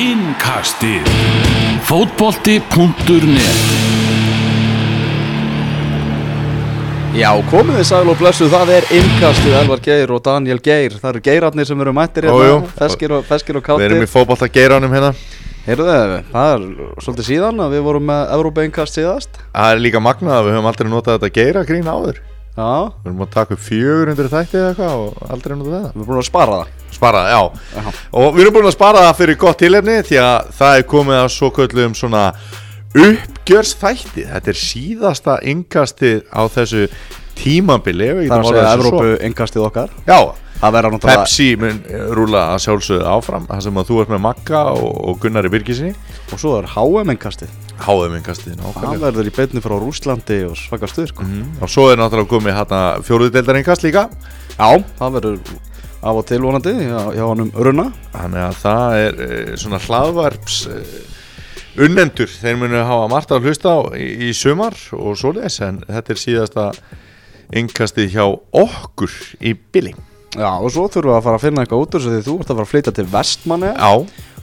Innkastið. Fótbolti.net Já, komið þið sæl og blessu, það er innkastið Elvar Geir og Daniel Geir. Það eru geirarnir sem eru mættir hérna, feskir og, og Við erum káttir í fótbolta geiranum hérna. Heyrðu það er svolítið síðan að við vorum með Európa innkast síðast. Það er líka magnað að við höfum aldrei notað þetta geira grín áður Já, Við erum að taka upp 400 þætti eða eitthvað og aldrei notað þetta við erum búin að spara það. Spara, já. Já. Og við erum búin að spara það fyrir gott tilefni Því að það er komið að svo köllum svona uppgjörsþætti. Þetta er síðasta innkastið á þessu við Það er að segja. Európa innkastið okkar. Já, Það Pepsi mun eh, rúla að sjálfsögðu áfram Það sem að þú ert með Magga og, og Gunnari Birgisinni Og svo er HM innkastið. Háðum innkastið Það verður í beinni frá Rúslandi og svaka stuð sko. Mhm. Og svo er náttúrulega komið hérna fjóruðdeldaringast líka. Já, það verður af og til vonandi hjá, hjá honum Runa Þannig að það er uh, svona hlaðvarps uh, unnendur. Þeir munu hafa margt að hlusta á í, í sumar og svoleiðis En þetta er síðasta innkastið hjá okkur í Billy Já, og svo þurfum við að fara að finna eitthvað út úr því þú ert að fara að flytja til Vestmanni Já,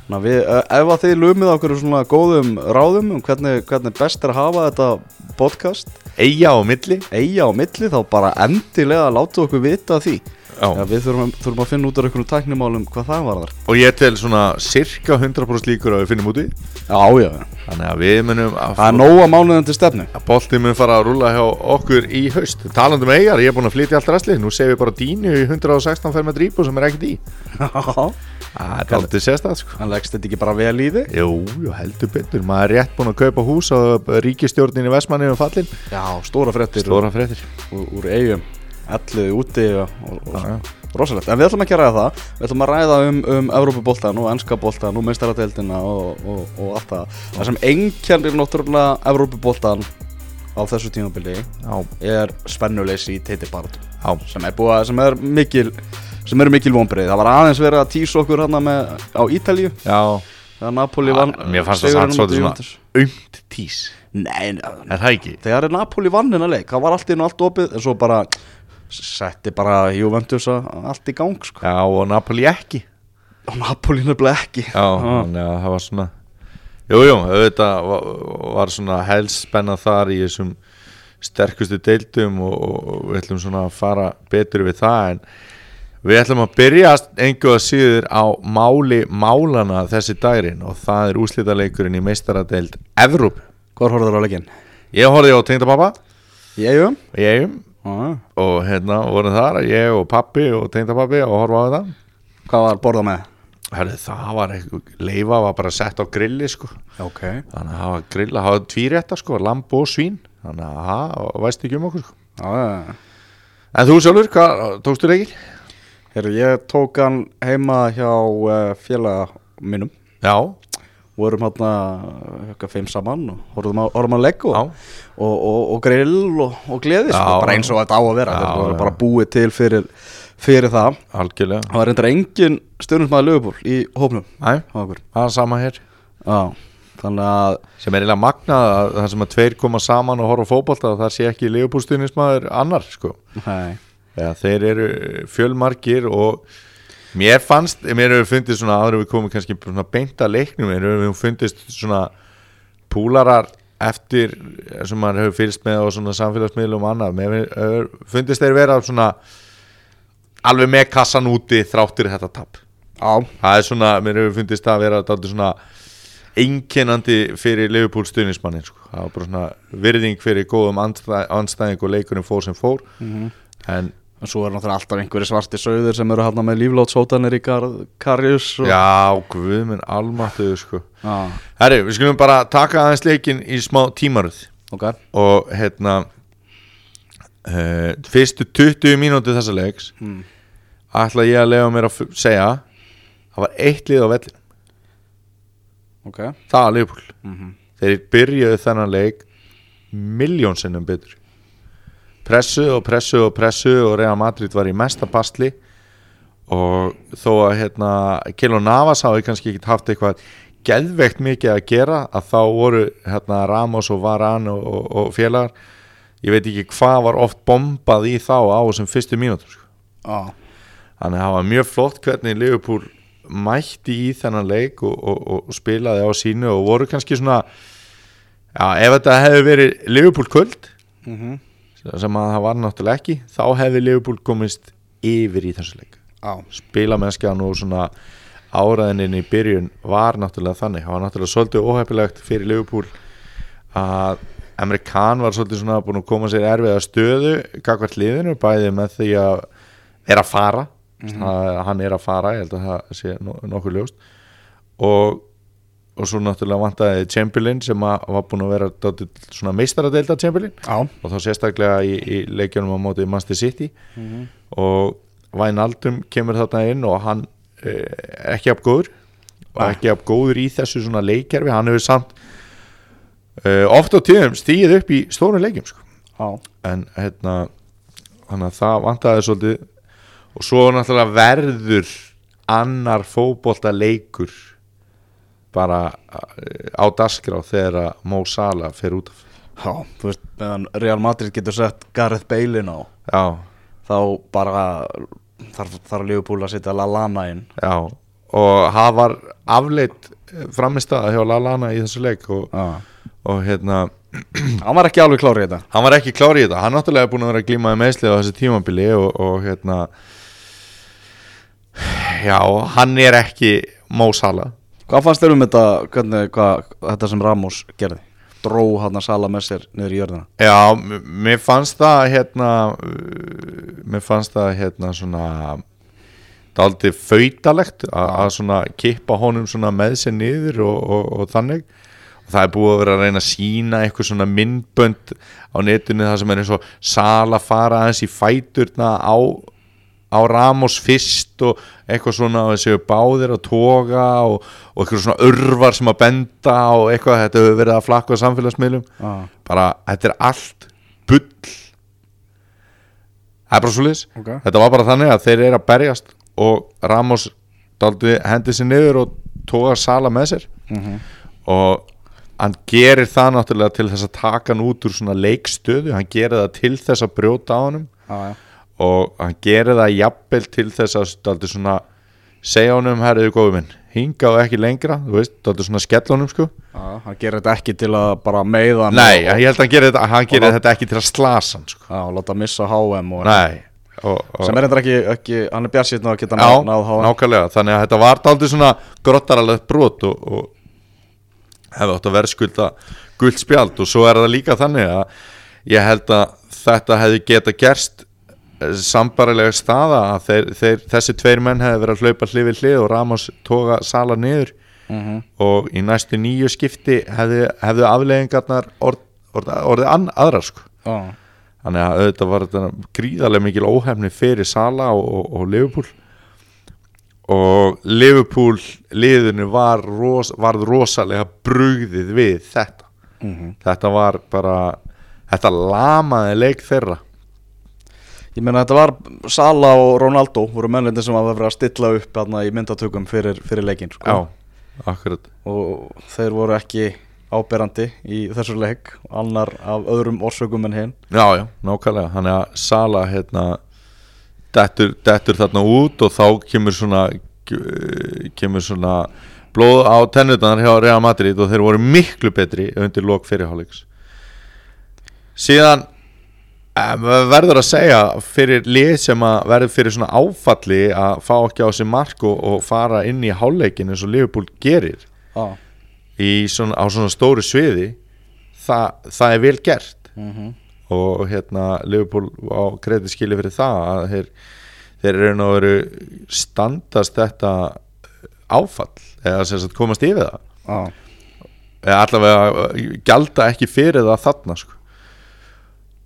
við, eh, ef að þið lumið okkur svona góðum ráðum um hvernig, hvernig best er að hafa þetta podcast eiga á milli. eiga á milli þá bara endilega láta okkur vita af því. Já, við þurfum, þurfum að finna út úr einhvern tæknimálum hvað það var þar Og ég tel svona cirka 100% líkur að við finnum út í Já, já, Þannig að við munum að það er nóga mánuðin til stefnu. Að boltið mun fara að rúlla hjá okkur í haust. Talandi um eigar, ég er búin að flytja allt rastlið nú segir við bara dínu í 116 fer með drípu sem er ekkert í aldrei sérstæð sko. hann leggst þetta ekki bara vel í þig? Jú, jú, heldur betur, maður er rétt búin að kaupa hús og ríkistjórnin í Vestmanni um fallin. Já, stóra fréttir stóra fréttir. úr, úr eigum Elluði úti og, og, og Já, já. rosalegt. En við ætlum ekki að ræða það. Við ætlum að ræða um, um Evrópuboltan og ennska boltan og meistaradeildina og, og, og allt það. Það sem einkennir náttúrulega Evrópuboltan á þessu tímabili já, er spennuleysi í teitilbaratu já, sem er búið að, sem er mikil sem eru mikil vonbreið, það var aðeins verið að tísa okkur hérna með, á Ítalíu. Já. Þegar Napoli vann mér fannst það móti svolítið svona umt tís. Nei, er það ekki? þegar er Napoli vann hennar leik það var allt inn og allt opið en svo bara setti bara Juventus allt í gang sko. já, og Napoli ekki. Og Napoli nefnilega ekki. Já, þannig að það var svona jú, jú, auðvitað var, svona helst spennað þar í þessum sterkustu deildum og, og við ætlum svona að fara betur við það en við ætlum að byrja engu að síður á máli málana þessi daginn og það er úslitaleikurinn í meistaradeild Evróp. Hvor horfður á leikinn? Ég horfði á tengdapappa Ég um ég ah. og hérna vorum þar ég og pappi og tengdapappi og horfa á þetta Hvað var borðað með? Herri, það var eitthvað, leifa var bara sett á grilli sko. Ok. Þannig að hafa grill, að hafa tvírétta sko lamb og svín, þannig að það væst ekki um okkur sko. Já, en þú sjálfur, hvað, tókstu leikir? Herru, ég tók hann heima hjá uh, félaga mínum. Já, vorum hérna eitthvað fimm saman og horfum að, að legg og, og, og, og grill og, og gleði sko, bara eins og þetta á að vera þetta var bara búið til fyrir, fyrir það. Algjörlega. Það var reyndar engin stundum lögupól í hópnum okkur. það er sama hér. Já, þannig að sem er eiginlega magnað að það sem að tveir koma saman og horfa á fótbolta það sé ekki leifbústunismæður annar sko. nei, ja, þeir eru fjölmargir og mér fannst, mér hefur fundist svona aðra við komum kannski svona beint að leiknum mér hefur fundist svona púlarar eftir sem maður hefur fylgst með á svona samfélagsmiðlum og annað, mér hefur fundist þeir vera svona alveg með kassan úti þráttir þetta tap. Já, það er svona, mér hefur fundist að vera dálítið svona einkennandi fyrir Liverpool stuðnismannin sko. það var bara svona virðing fyrir góðum andstæ, andstæðing og leikurinn fór sem fór. En og svo er náttúrulega alltaf einhverju svarti sögður sem eru hérna með líflátshótanir í Kar Karjus og... já, guð minn almáttuðu sko. Já, herri, við skulum bara taka aðeins leikin í smá tímaröð. Ok. Og hérna uh, fyrstu 20 mínúti þessa leiks Hmm. Ætla ég að lega mér að segja það var eitt lið á vellin ok, það var Liverpool. Mhm. þeir byrjuðu þennan leik miljónsinnum betur. Pressu og pressu og pressu og Real Madrid var í mesta pastli og þó að hérna Kilo Navas hafi kannski ekki haft eitthvað geðveikt mikið að gera að þá voru hérna Ramos og Varane og, og, og félagar ég veit ekki hvað var oft bombað í þá á þessum fyrstu mínútur sko. já, þannig að það var mjög flott hvernig Liverpool mætti í þennan leik og, og, og spilaði á sínu og voru kannski svona já, ef þetta hefði verið Liverpool kvöld mm -hmm. sem að það var náttúrulega ekki þá hefði Liverpool komist yfir í þessu leik. Já, spilamennskan og svona áraðinin í byrjun var náttúrulega þannig. Það var náttúrulega svolítið óhefilegt fyrir Liverpool að Amerikan var svolítið svona búin að koma sér erfiða stöðu gagvart liðinu bæði með því að er að fara að hann er að fara, ég held að það sé no- nokkuð ljóst. Og, og svo náttúrulega vantaði Chamberlain sem að, var búin að vera dálítið svona meistaradeilda Chamberlain. Já, og þá sérstaklega í, í leikjunum á móti Manchester City. Og Wijnaldum kemur þarna inn og hann eh, ekki af góður. Og ekki af góður í þessu svona leikkerfi hann hefur samt uh, oft á tíðum stíð upp í stóru leikjum sko. en hérna það vantaði svolítið og svo náttúrulega verður annar fótbolta leikur bara uh, á dasgrá þegar að Mo Salah fer út af. Já, þú veist, meðan Real Madrid getur sett Gareth Bale inn á já, þá bara þarf, þarf Liverpool að setja Lallana inn. Já, og það var afleitt framistaða hjá Lallana í þessu leik og, og hérna, hann var ekki alveg klár í þetta. Hann var ekki klár í þetta. Hann náttúrulega er búin að vera að glíma með meðslið á þessu tímabili og, og hérna já, hann er ekki Mo Salah. Hvað fannst þér um þetta, hvernig, hvað, þetta sem Ramos gerði? Dró hann að sala með sér niður í jörðina? Já, mér fannst það hérna uh, mér fannst það hérna svona daldið fautalegt a- að svona kippa honum svona með sér niður og, og, og þannig. Og það er búið að vera að reyna að sína eitthvað svona myndbönd á netinu það sem er eins og sala fara aðeins í fæturna á, á Ramos fyrst og eitthvað svona og þessi báðir að toga og, og eitthvað svona örvar sem að benda og eitthvað þetta hefur verið að flakka á samfélagsmiðlum. Já, bara, þetta er allt bull. Það er bara svo liðs ok. Þetta var bara þannig að þeir eru að berjast og Ramos hendi sér niður og tóga Sala með sér. Mm og hann gerir það náttúrulega til þess að taka hann út úr svona leikstöðu. Hann gerir það til þess að brjóta á honum. Já, já, og hann gerir það jafnvel til þess að svona segja honum, herriðu góðu minn hinga og ekki lengra, þú veist, daldi svona skell honum sko. Já, hann gerir þetta ekki til að bara meiða hann Nei, og, ég held að hann gerir þetta, hann gerir þetta ekki til að slasa hann sko. Já, og láta missa HM og Nei og, og, sem er eitthvað ekki, ekki, hann er bjart að geta Já, náð, HM nákvæmlega. Þannig að þetta var daldið svona grottaralegt brot og, og hefði átt að vera skulda gult spjald. Og svo er það líka þannig að ég held að þetta hefði geta gerst sambarilega staða að þeir, þeir, þessi tveir menn hefði verið að hlaupa hlið við hlið og Ramos toga Sala niður. Mm og í næstu nýju skipti hefði, hefði afleðingarnar orð, orð, orðið an, aðrar sko. Já, þannig að auðvitað var þetta gríðarlega mikil óhefni fyrir Sala og, og, og Liverpool. Og Liverpool liðinu var ros, varð rosalega brugðið við þetta. Mhm. Þetta var bara þetta lamaði leik þeirra Ég meina þetta var Sala og Ronaldo voru mennlindir sem að vera að stilla upp þarna í myndatökum fyrir, fyrir leikinn sko. já, akkurat. Og þeir voru ekki áberandi í þessu leik annar af öðrum orsökum en hinn. Já, já, nákvæmlega. Þannig að Sala hérna dettur, dettur þarna út og þá kemur svona kemur svona blóð á tennutnar hjá Real Madrid og þeir voru miklu betri undir lok fyrirháleiks. Síðan verður að segja fyrir lið sem að verður fyrir svona áfalli að fá ekki á sig mark og, og fara inn í háleikin eins og Liverpool gerir ah. svona, á svona stóru sviði það, það er vel gert mm og hérna Liverpool á kreditskili fyrir það að þeir, þeir eru veru standast þetta áfall eða sagt komast yfir það ah. allavega gjalda ekki fyrir það þarna sko.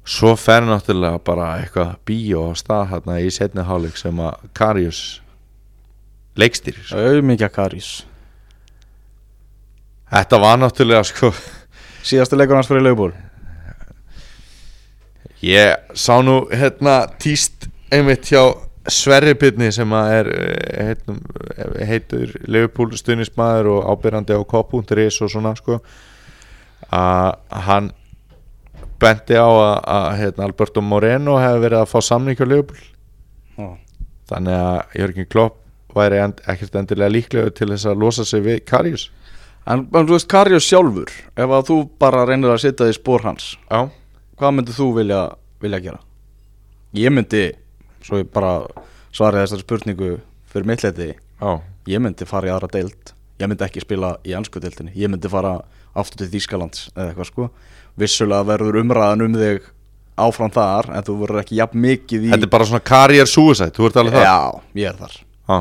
Svo fer náttúrulega bara eitthvað bíó á stað hérna í setni hálfleik sem að Karius leikstýrir Auðmikja Karís þetta var náttúrulega sko Síðasti leikur hans fyrir Leifból Ég sá nú hérna tíst einmitt hjá Sverri Byrni sem að er eh, heitum, heitur Liverpool stuðnismæður og ábyrrandi á K.is og svona sko að hann benti á að, að hérna, Alberto Moreno hefði verið að fá samning hjá Liverpool. Ah. þannig að Jörgen Klopp væri end, ekkert endilega líklegur til þess að losa sig við Karius. En, en þú veist, Karius sjálfur Ef að þú bara reynir að setja því spór hans Já, Hvað myndið þú vilja, vilja gera? Ég myndi, svo ég bara svari þessari spurningu fyrir mitt leiti já, Ég myndi fara í aðra deild. Ég myndi ekki spila í ansku deildinni. Ég myndi fara aftur til Þýskalands eða eitthvað sko Vissulega verður umræðan um þig áfram þar En þú verður ekki jafn mikið í þetta er bara svona career suicide, þú ert alveg það Já, ég er þar Já.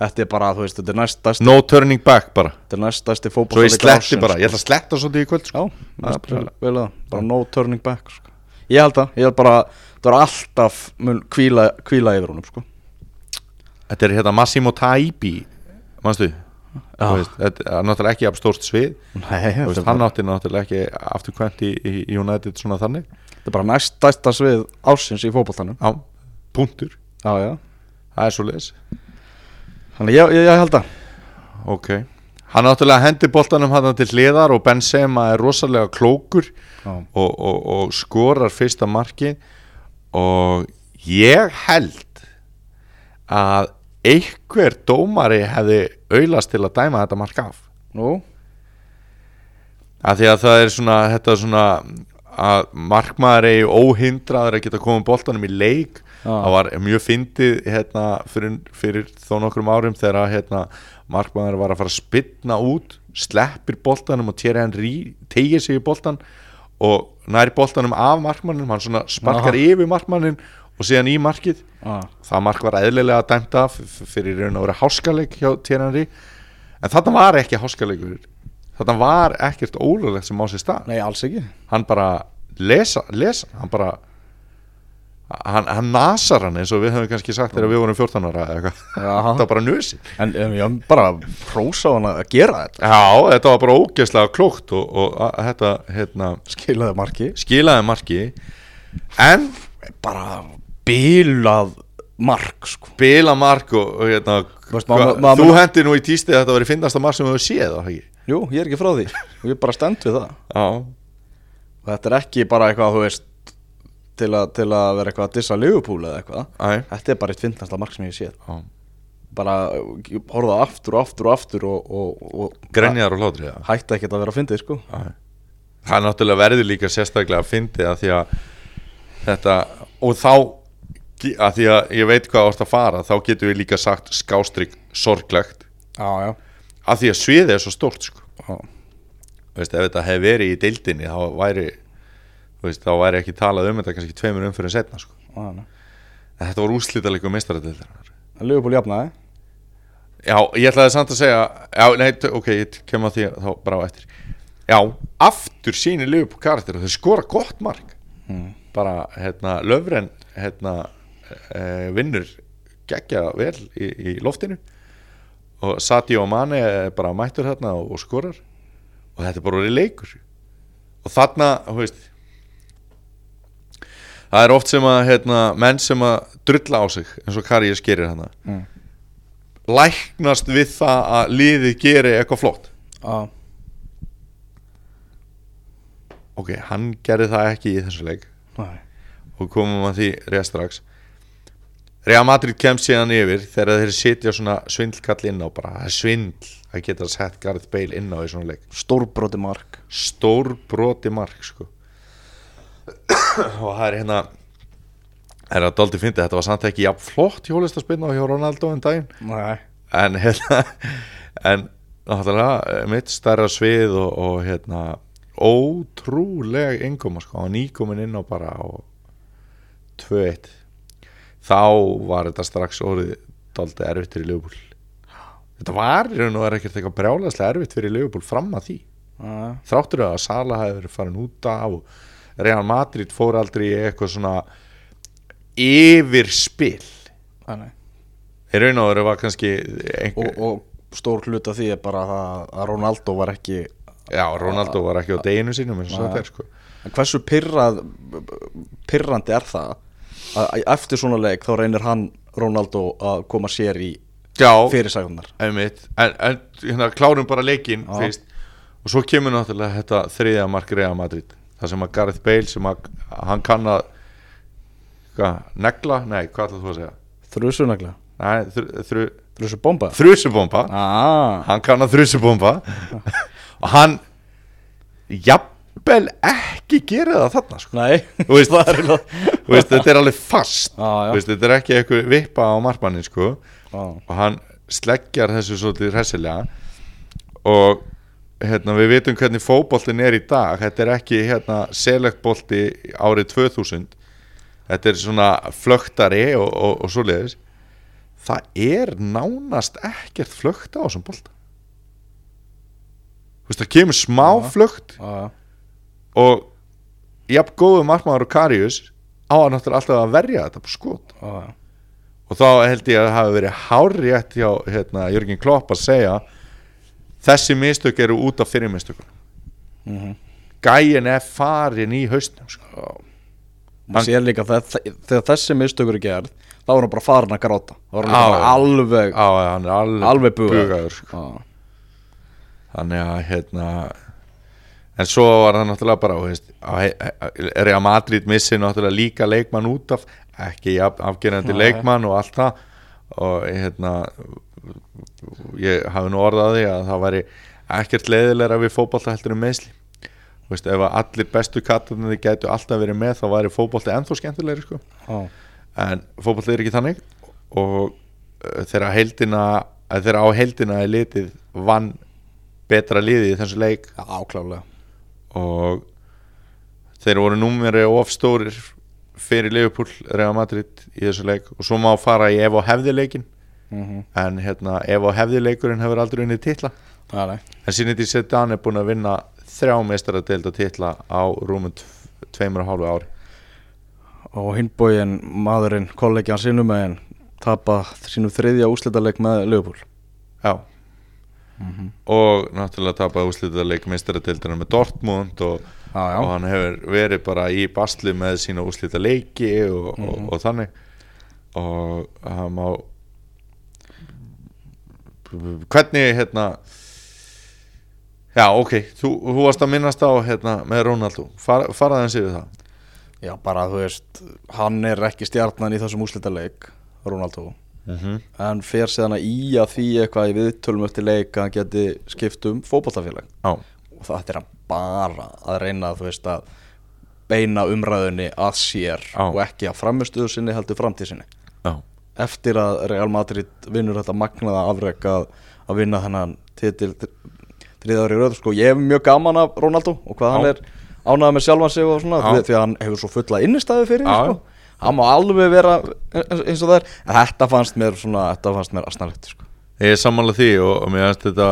Þetta er bara, þú veist, þetta er næstast No turning back bara Þetta er næstasti Svo fótbolli ég sletti bara, ég ætla að sletta svolítið í kvöld sko. Já, bara- vel að, bara no turning back sko. Ég held að, ég held bara Það er alltaf mun kvíla, kvíla yfir honum sko. Þetta er hérna Massimo Taibi Manstu? Veist, Þetta er náttúrulega ekki abstórt svið. Nei, veist, Hann átti náttúrulega ekki afturkvæmt í, í United svona þannig. Þetta er bara næstasta svið ársins í fótboltanum. Já, punktur. Já Það er svo leis Þannig ég, ég, ég held að Ok. Hann náttúrulega hendi boltanum hann til hliðar og Benzema er rosalega klókur og, og, og skorar fyrsta marki og ég held að einhver dómari hefði auðlast til að dæma þetta mark af nú að því að það er svona þetta er svona að markmaður er óhindraður að geta komið boltanum í leik Já. það var mjög fyndið hérna, fyrir, fyrir þó nokkrum árum þegar hérna, markmaður var að fara að spynna út sleppir boltanum og Thierry Henry tegir sig í boltan og næri boltanum af markmannum hann svona sparkar Aha. yfir markmannin og síðan í markið Já, það mark var eðlilega dæmt af fyrir raun og vera háskaleik hjá Thierry en þetta var ekki háskaleikur þetta var ekkert ólulegt sem á sér stað. Nei, alls ekki. Hann bara lesa, lesa hann bara hann, hann nasar hann eins og við höfum kannski sagt þegar við vorum 14 ára eða eitthvað. Þetta var bara nösi. En um, ég bara prósa hann að gera þetta. Já, þetta var bara ógeðslega klókt og, og að, þetta hérna, Skilaði marki. skilaði marki. En Bara bilað mark sko. bila mark og, og hérna, hva, maður- maður- þú hendi nú í tísti að þetta var í finnasta mark sem við höfum séð á ekki? Jú, ég er ekki frá því. Og ég bara stend við það. Já, og þetta er ekki bara eitthvað þú veist til, a, til að vera eitthvað að dissa Liverpool eða eitthvað. Æ, þetta er bara eitt fyndnasta mark sem ég sé já. Bara horfa aftur og aftur og aftur og, og, og grenjar og hlátri það hætti ekkert að vera að fyndið sko. Það er náttúrulega verður líka sérstaklega að fyndi að því að þetta og þá að því að ég veit hvað orðið að fara þá getum við líka sagt skástrygg sorglegt. Já, já, að því að sviðið er svo stórt sko. veist, ef þetta hefði verið í deildinni þá væri veist, þá væri ekki talað um þetta kannski tveimur umfyrir setna sko. já, þetta var úslítalega En Liverpool jafnaði? Já, ég ætlaði samt að segja já, nei, ok, ég kem að því þá bara á eftir. Já, aftur sýnir Liverpool karakter og þau skora gott mark. Mm. bara hérna löfren hérna vinnur geggja vel í, í loftinu. Og Sadio Mane bara mættur hérna og, og skorar. Og þetta er bara verið leikur. Og þarna, þú veist það er oft sem að hérna, menn sem að drulla á sig eins og Kari ég skerir hérna Mm. læknast við það að liðið geri eitthvað flott. Já, ok, hann gerði það ekki í þessu leik. Nei. Og komum að því rétt strax Real Madrid kemst síðan yfir þegar þeir sitja svona svindlkall inn á bara, það er svindl að geta sett Gareth Bale inn á í svona leik. Stórbróti mark. Stór broti mark sko. Og það er hérna það er að doldi fyndi, þetta var samt ekki jafn flott hjólistaspinna hjá Ronaldo en daginn. Nei. En hérna en náttúrulega mitt stærra svið og, og hérna ótrúleg ingoma sko, hann nýkomin inn á bara og 2-1 þá var þetta strax orðið daldi erfitt fyrir Liverpool. Þetta var í raun og er ekkert eitthvað brjálæslega erfitt fyrir Liverpool fram að því. Já, þráttur að Sala hefði verið farin út af og Real Madrid fór aldrei í eitthvað svona yfirspil. Nei, nei. Í raun og veru var kannski einhver, og, og stór hluta því er bara að Ronaldo var ekki já, Ronaldo var ekki á deginu sínum eins og þetta er sko. En hversu pyrrað pyrrandi er það að eftir svona leik þá reynir hann Ronaldo að koma sér í fyrirsæðunar en, en hérna, klárum bara leikinn Já. fyrst. Og svo kemur náttúrulega þetta þriðja mark Real Madrid. Það sem að Gareth Bale sem að hann kann að hvað, negla, nei, hvað ætlaðu þú að segja? Þrjusunaglega nei, þru, þru, Þessu bomba þrjusubomba ah. hann kann að þrjusubomba og hann jafnvel ekki gera það þarna sko. Veist, er veist, þetta er alveg fast. Þú veist, þetta er ekki eitthvað vippa á markmannin sko. Já, og hann sleggjar þessu svolítið hressilega. Og hérna, við vitum hvernig fótboltin er í dag. Þetta er ekki hérna, selektbolti árið 2000 þetta er svona flögtari og, og, og svoleiðis. Það er nánast ekkert flögt á þessum bolta. Þú veist, það kemur smá já, já. Og jafn góðu markmaður og Karius á að náttúrulega alltaf að verja þetta skot já. og þá held ég að það hafi verið hárrétt hjá hérna, Jörgen Klopp að segja þessi mistök eru út af fyrir mistökun Mhm. gæin er farin í haustnum sko. Hann- sér líka að það, þegar þessi mistökur er gerð þá er hann bara farin að gráta þá er hann Já, bara alveg á, hann er alveg, alveg bugaður sko. Þannig að hérna en svo var það náttúrulega bara veist, að Real Madrid missi náttúrulega líka leikmann út af ekki Nei. leikmann og allt það. Og hérna ég hafi nú orðaði að það væri ekkert leiðilega við fótbolta heldur um meðsli veist, ef að allir bestu kattarnir gætu alltaf verið með þá væri fótbolti ennþá skemmtilegri sko. En fótbolti er ekki þannig. Og uh, þegar heldina að þegar á heldina er litið vann betra liðið í þessu leik áklálega og þeir voru númeri of stórir fyrir Liverpool, Real Madrid í þessu leik. Og svo má fara í ef og hefði leikin mm en hérna, ef og hefði leikurinn hefur aldrei unnið titla. Nei en Siniti Sedan er búin að vinna þrjá meistaradeilda titla á rúmum tv- tveimur og hálfu ári. Og hinbóin maðurinn, kollegi hans innum megin tapa sínum þriðja úslitaleg með Leopold já og náttúrulega tapaði úslitað leik meistaradeildina með Dortmund og, já og hann hefur verið bara í basli með sína úslita leiki og, og, og þannig. Og hann má hvernig hérna já ok þú, þú varst að minnast á hérna með Ronaldo. Far, faraðan sér það. Já, bara þú veist, hann er ekki stjarnan í þessum úslitaleg Ronaldo mm -hmm. en fer síðan að í að því eitthvað í viðtölum eftir leik að hann geti skipt um fótballtafélag já, og það er hann bara að reyna þú veist að beina umræðunni að sér Já. og ekki að framistuðu sinni heldur framtíð sinni já, eftir að Real Madrid vinnur þetta magnaða afrek að, að vinna þennan titil þriða ári röð sko, ég hef mjög gaman af Ronaldo og hvað Já. hann er ánægð með sjálfan sig og svona því, að hann hefur svo fulla innistæðu fyrir því, sko. Hann má alveg vera eins, og það er. En þetta fannst mér svona, þetta fannst mér asnalegt sko. ég er sammála því og, og mér finnst þetta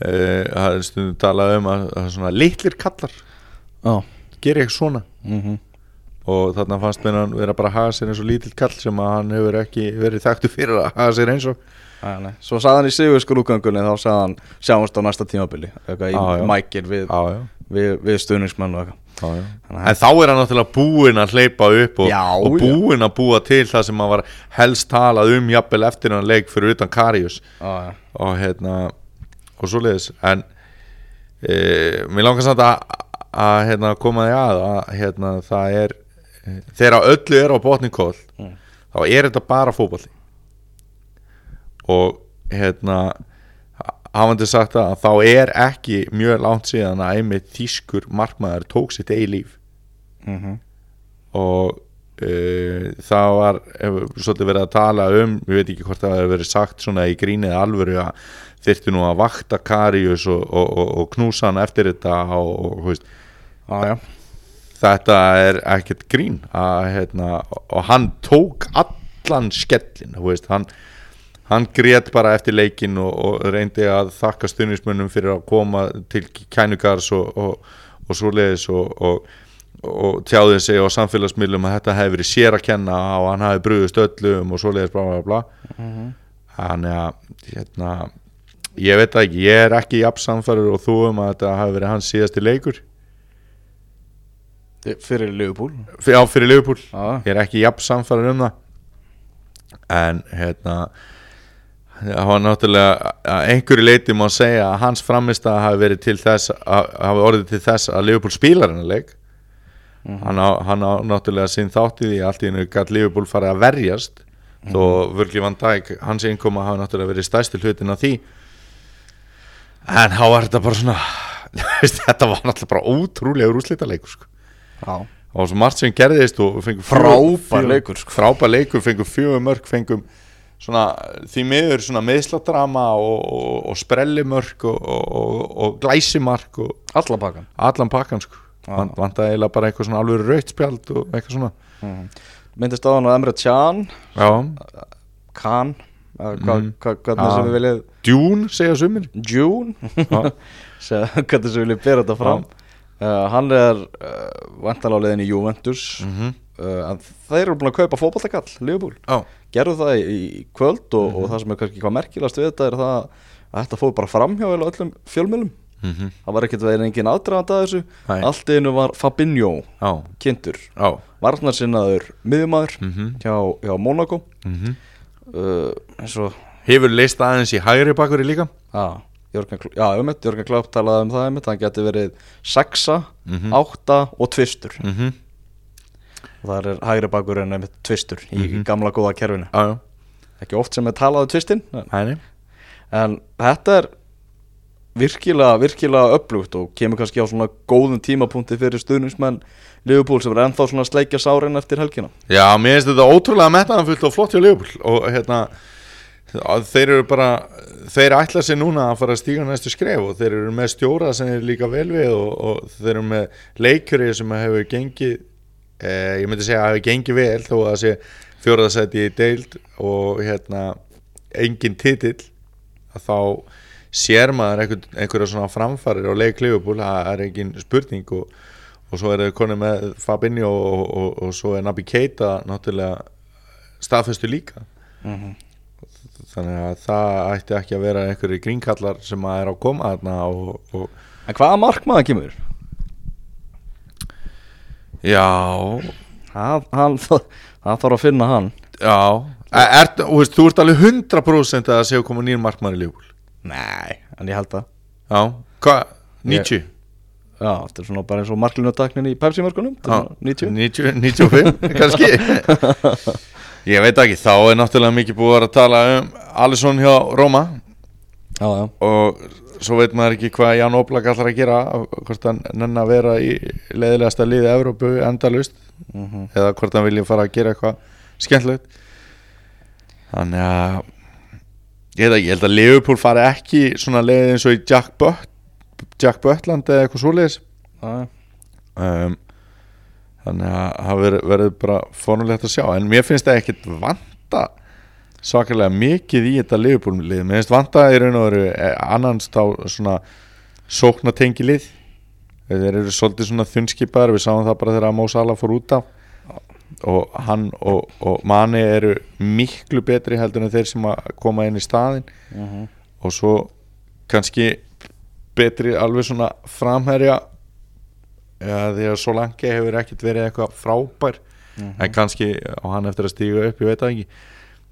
e, það er stundum talað um að, að svona litlir kallar Já. gerir eitthvað svona. Mm og þarna fannst mér hann vera bara að haga sér eins og lítill kall sem að hann hefur ekki verið þekktu fyrir að haga sér eins og. Æ, nei. Svo sagði hann í sigur skrúgangunni þá sagði hann sjáumst á næsta tímabili. Eitthvað í mækir við, við, við stuðningsmenn og eitthvað já, en þá er hann náttúrulega búinn að hleypa upp og, og búinn að búa til það sem hann var helst talað um jafnvel eftir hann leik fyrir utan Karius. Já, já. og hérna og svoleiðis. En e, mér langar samt að, að hérna, koma því að að hérna, það er þegar öllu er á botni kól Mm. þá er þetta bara fótbolli og hérna hafandi sagt það að þá er ekki mjög langt síðan að einmitt þýskur markmaður tók sitt eigi líf. Mm og uh, það var hefur svolítið verið að tala um ég veit ekki hvort það hefur verið sagt svona í grínið alvöru að þyrfti nú að vakta Karius og, og, og, og knúsa hann eftir þetta og, og þú veist, já. þetta er ekkert grín að, hérna, og hann tók allan skellin þú veist, hann, hann grét bara eftir leikin og, og reyndi að þakka stuðnismönnum fyrir að koma til kænugars og, og, og svoleiðis og, og, og tjáði sig á samfélagsmiðlum að þetta hefði verið sér að kenna og hann hefði brugðist öllum og svoleiðis bla bla bla. Mhm. þannig að hérna, ég veit ekki, ég er ekki jafn samfæður og þú um að þetta hafi verið hans síðasti leikur. Fyrir Liverpool? Já, fyrir Já, ég er ekki jafn samfæður um það. En hérna það var náttúrulega að einhverju leiti má segja að hans framist að hafi verið til þess að hafi orðið til þess að Liverpool spilar hennar leik. Hann, á, hann á náttúrulega sinn þáttið í allt í hennu gætt Liverpool farið að verjast þó Virgil van Dijk, hans innkoma hafa náttúrulega verið stærsti hlutin af því. En þá var þetta bara svona þetta var náttúrulega bara ótrúlega úrslita leikur sko. Já, og svo margt sem gerðist og fengum Frábær leikur, sko. frábær leikur, svona því miður svona meðsladrama og, og, og sprellimörk og, og, og glæsimark og alla pakkan allan pakkan sko. Van, vantaði eiginlega bara eitthvað svona alveg raut spjald og eitthvað svona. Myndist á hann á Emre Can. Khan hva, Hvernig sem við viljið Dune segja sumir. Segja Hvernig sem við viljið bera þetta fram. Uh, Hann er uh, vantalega á leiðin í Juventus. Mhm. Uh, Þeir eru búin að kaupa fótballtakall Liverpool já, Gerðu það í, í kvöld og, Mhm. og það sem er kannski hvað merkilegast við þetta er það að þetta fór bara framhjá öllum fjölmjölum Mhm. Það var ekkert veginn engin aðdragand að þessu Nei. Allt einu var Fabinho já, kynntur já Varnarsinnaður miðjumæður Mhm. hjá, hjá Monaco Mhm. uh, hefur leist aðeins í hægri bakur í líka Já, Jörgen, já, um Jörgen Klopp talaði um það einmitt, hann geti verið sexa, Mhm. átta og tvistur Mhm. Og það er hægri bakur en einmitt tvistur í, Mhm. í gamla góða kerfinu. Já, ekki oft sem er talað um tvistin en, en þetta er virkilega, virkilega upplugt og kemur kannski á svona góðum tímapunkti fyrir stuðningsmenn Liverpool sem er ennþá svona sleikja sárin eftir helgina. Já, mér finnst þetta ótrúlega metnaðanfullt og flott hjá Leopold og hérna þeir eru bara, þeir ætla sér núna að fara að stíga næstu skref og þeir eru með stjóra sem er líka vel við og, og þeir eru með leikjuri sem hefur gengið eh, ég myndi segja að hefur gengið vel þó að það sé fjóraðasæti í deild og hérna engin titill að þá sér maður einhver, einhverja svona framfarir á leik Liverpool, það er engin spurning og, og svo er þau konið með Fabinho og, og, og svo er Naby Keita náttúrulega staðfestu líka þannig að það ætti ekki að vera einhverju grínkallar sem að er á koma þarna og, og En hvaða markmaður kemur? Já, Hann, hann, hann þarf að finna hann. Já. Er, er, þú, veist, þú ert alveg 100% að séu koma nýjum markmann í Liverpool. Nei, en ég held það já, hvað, 90 Já, þetta er svona bara eins og marklinutaknin í Pepsi-mörkunum Já, 90 90, 95 kannski. Ég veit ekki, þá er náttúrulega mikið búið að að tala um Alisson hjá Róma Já, já. Og svo veit maður ekki hvað Ján Oblak ætlar að gera hvort hann nenn að vera í leiðilegasta liði Evrópu endalust Mhm. eða hvort hann vilja fara að gera eitthvað skemmtilegt. Þannig að ég ekki, ég held að Liverpool fari ekki svona leið eins og í Jack, But Jack Butland eða eitthvað svoleiðis. Um, þannig að það verður bara fórnulegt að sjá. En mér finnst það ekkit vanta svakalega mikið í þetta liðbúlmlið mér finnst vanta raun og veru eh, annars þá svona sóknatengi lið. Þeir eru svolítið svona þunnskipar við sáum það bara þegar Mó Sala fór út af. Og hann og, og Mani eru miklu betri heldur en þeir sem að koma inn í staðin Mhm. og svo kannski betri alveg svona framherja ja, því að Solanke hefur ekkert verið eitthvað frábær. En kannski á hann eftir að stíga upp ég veit það ekki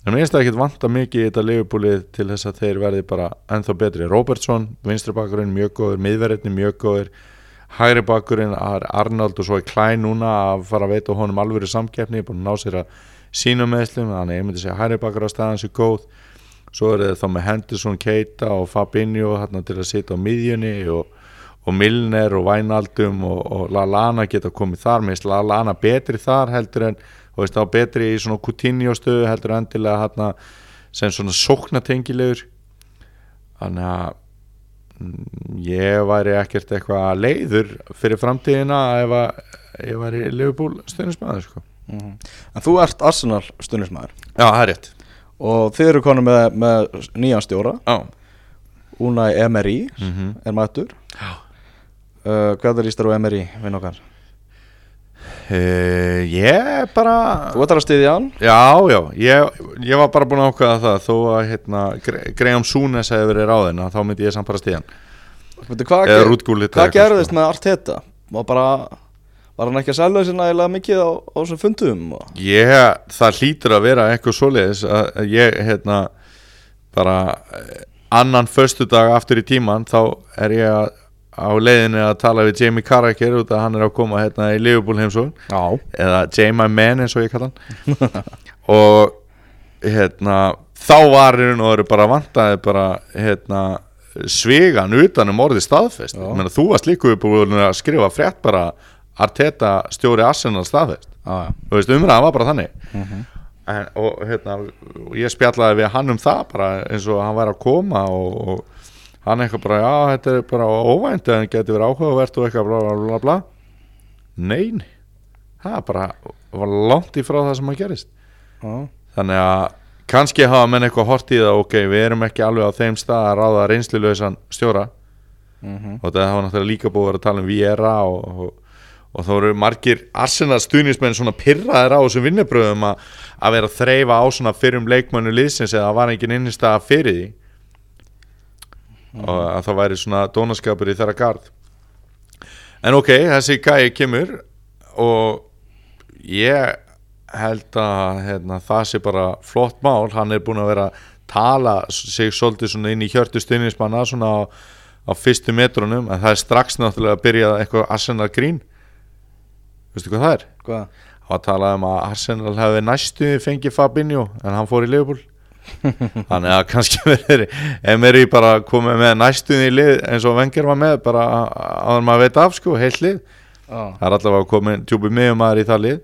en mér finnst það ekkert vanta mikið í þetta leifubúlið til þess að þeir verði bara ennþá betri. Robertson, vinstri bakkurinn mjög góður miðverðinni mjög góður hægri bakkurinn Arnold og svo er Klein núna að fara að veita honum alvöru samkeppni búin að ná sér að sína meðslum þannig ég myndi segja hægri bakkur á staðan sér góð. Svo er það þá með Henderson, Keita og Fabinho til að sitja á miðjunni og, og Milner og Wijnaldum og, og Lallana geta komið þar. Með Lallana betri þar heldur en og veist þá betri í svona Coutinho stöðu heldur endilega hérna sem svona sóknatengilegur þannig að mm, ég væri ekkert eitthvað leiður fyrir framtíðina ef að ég væri Liverpool stundismæður sko. Mhm. En þú ert Arsenal stundismæður Já, það er rétt og þið eru konum með, með nýjan stjóra Já, Unai Emery mm er mættur Já. uh, Hvað er ístar á Emery, vinn okkar? Uh, ég bara Þú ætlar að styðja hann Já, já, ég, ég var bara búin að ákveða það þó að hérna, Graham Súnes hefði verið ráðin þá myndi ég samt bara Veitu, Hvað, eða rútgúlit hvað gerðist með Arteta? Var bara Var hann ekki að selja sér nægilega mikið á, á þessum fundum? Ég, það hlýtur að vera eitthvað svoleiðis að ég, hérna bara eh, annan föstudag aftur í tíman þá er ég að, á leiðinni að tala við Jamie Carragher út að hann er að koma hérna í Liverpool heimsókn. Já. Eða Jamie Man eins og ég kalla hann. Og hérna, þá var hún og eru bara vantaði bara hérna, svegan utan um orðið staðfest. Menna, þú varst líka búin að skrifa frétt bara Arteta stjóri Arsenal staðfest. Já, já. Þú veist umræðan var bara þannig. Mhm. en, og hérna og ég spjallaði við hann um það bara eins og hann væri að koma og, og hann eitthvað bara, já þetta er bara óvænt en getur verið áhugavert og eitthvað bla bla bla bla. Nein, það bara var langt í frá það sem að gerist. Já, þannig að kannski hafa menn eitthvað hort í það ok, við erum ekki alveg á þeim stað að ráða reynslulausan stjóra. Mhm. Og það hafa náttúrulega líka búið að vera að tala um Viera og, og, og þá eru margir Arsenal stuðnismenn svona pirraðir á þessum vinnubröðum að, að vera að þreyfa á svona fyrrum leikmannu liðsins eða var engin innistæða fyrir því og að það væri svona dónaskapur í þeirra gard en ok, þessi gæi kemur og ég held að hérna, það sé bara flott mál, hann er búin að vera tala sig svolítið svona inn í hjörtu stuðnismanna svona á, á fyrstu metrunum. En það er strax náttúrulega að byrja eitthvað Arsenal grín. Veistu hvað það er? Hvað? Það var að tala um að Arsenal hefði næstu fengið Fabinho en hann fór í Liverpool þannig að kannski verður Emery bara komið með næstuði í lið eins og Wenger var með bara að maður veit af sko, heilt lið. Já, það er allavega komið djúpi miðjumæður í það lið.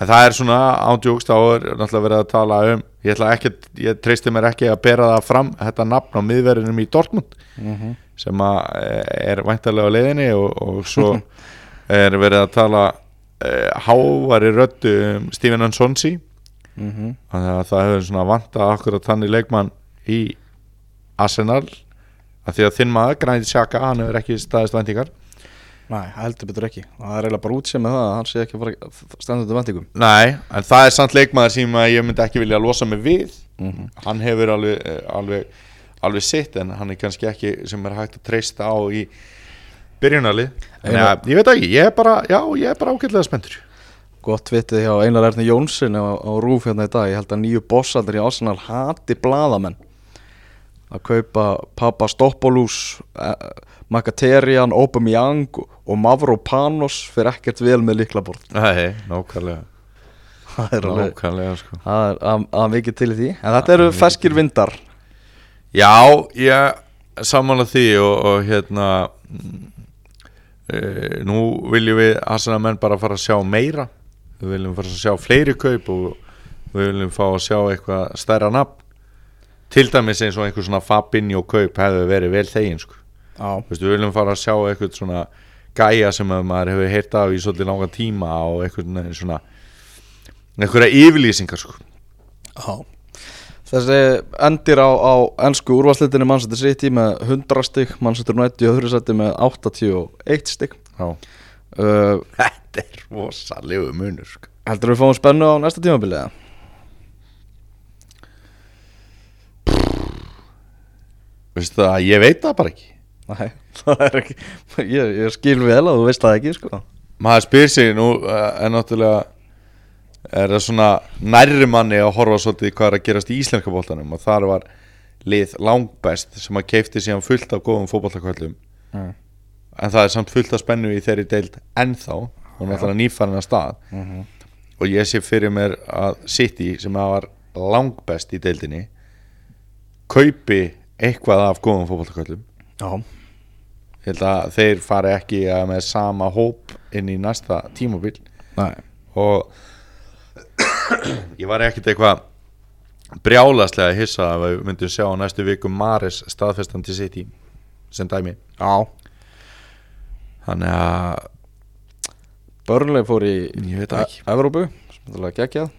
En það er svona ándjókst þá er náttúrulega verið að tala um ég, ætla ekki, ég treysti mér ekki að bera það fram þetta nafn á miðverðinum í Dortmund mhm. sem að eh, er væntalega á leiðinni og, og svo er verið að tala uh, hávari röddu um Steven Ansonsi mhm. Þannig að það hefur svona vantað akkurat þannig leikmann í Arsenal að því að þinn maður Granit Xhaka, hann hefur ekki staðist væntingar. Nei, heldur betur ekki. Það er eiginlega bara útsið með það að hann sé ekki að standað til vendingum Nei, en það er samt leikmaður sem að ég myndi ekki vilja losa mig við. Mhm. hann hefur alveg, eh, alveg, alveg sitt en hann er kannski ekki sem er hægt að treysta á í byrjunarlið. Þannig að ég veit ekki, ég er bara, já, ég er bara ágætlega spenntur Gott vitið hjá Einar Erni Jónsson á, á Rúf hérna í dag. Ég held að nýju bossaldir í Arsenal hati bladamenn að kaupa Papa Stoppolús eh, Makaterian, Aubameyang og Mavropanos fyrir ekkert vel með liklaborð Nei, nákvæmlega. Það er Nákvæmlega, sko. Það er að, að mikið til í því. En þetta eru feskir vindar. Já, ég samanlega því og, og hérna e, nú viljum við Arsenal menn bara fara að sjá meira við viljum fara að sjá fleiri kaup og við viljum fá að sjá eitthvað stærra nafn til dæmis eins og einhver svona Fabinho kaup hefði verið vel þegin sko. Við viljum fara að sjá eitthvað svona gæja sem að maður hefur heyrt af í svolítið langa tíma og eitthvað svona einhverja yfirlýsingar sko. já Þessi endir á, á ennsku úrvarslitinni Manchester City með 100 stygg Manchester United í öðru seti með 81 stygg. Uh, Þetta er rosalegu munur sko. Heldur við fáum spennu á næsta tímabilið eða? Veistu það, ég veit það bara ekki Nei, það er ekki ég, ég skil vel að þú veist það ekki sko maður spyr sig nú uh, en náttúrulega er það svona nærri manni að horfa svolítið hvað er að gerast í íslenska bóltanum og þar var lið langbest sem að keifti síðan fullt af góðum fótballtakvöldum mm. En það er samt fullt af spennu í þeirri deild ennþá. Og náttúrulega nýfærin að stað. Mhm. og ég sé fyrir mér að City sem að var langbest í deildinni kaupi eitthvað af góðum Já, ég held að þeir fari ekki að með sama hóp inn í næsta tímabil. Nei. Og ég var ekkert eitthvað brjálaslega hissa að við myndum sjá á næstu viku Maris staðfestandi í sem dæmi. Já, þannig að Börnleg fór í. E- Evrópu, sem þetta lega geggjað.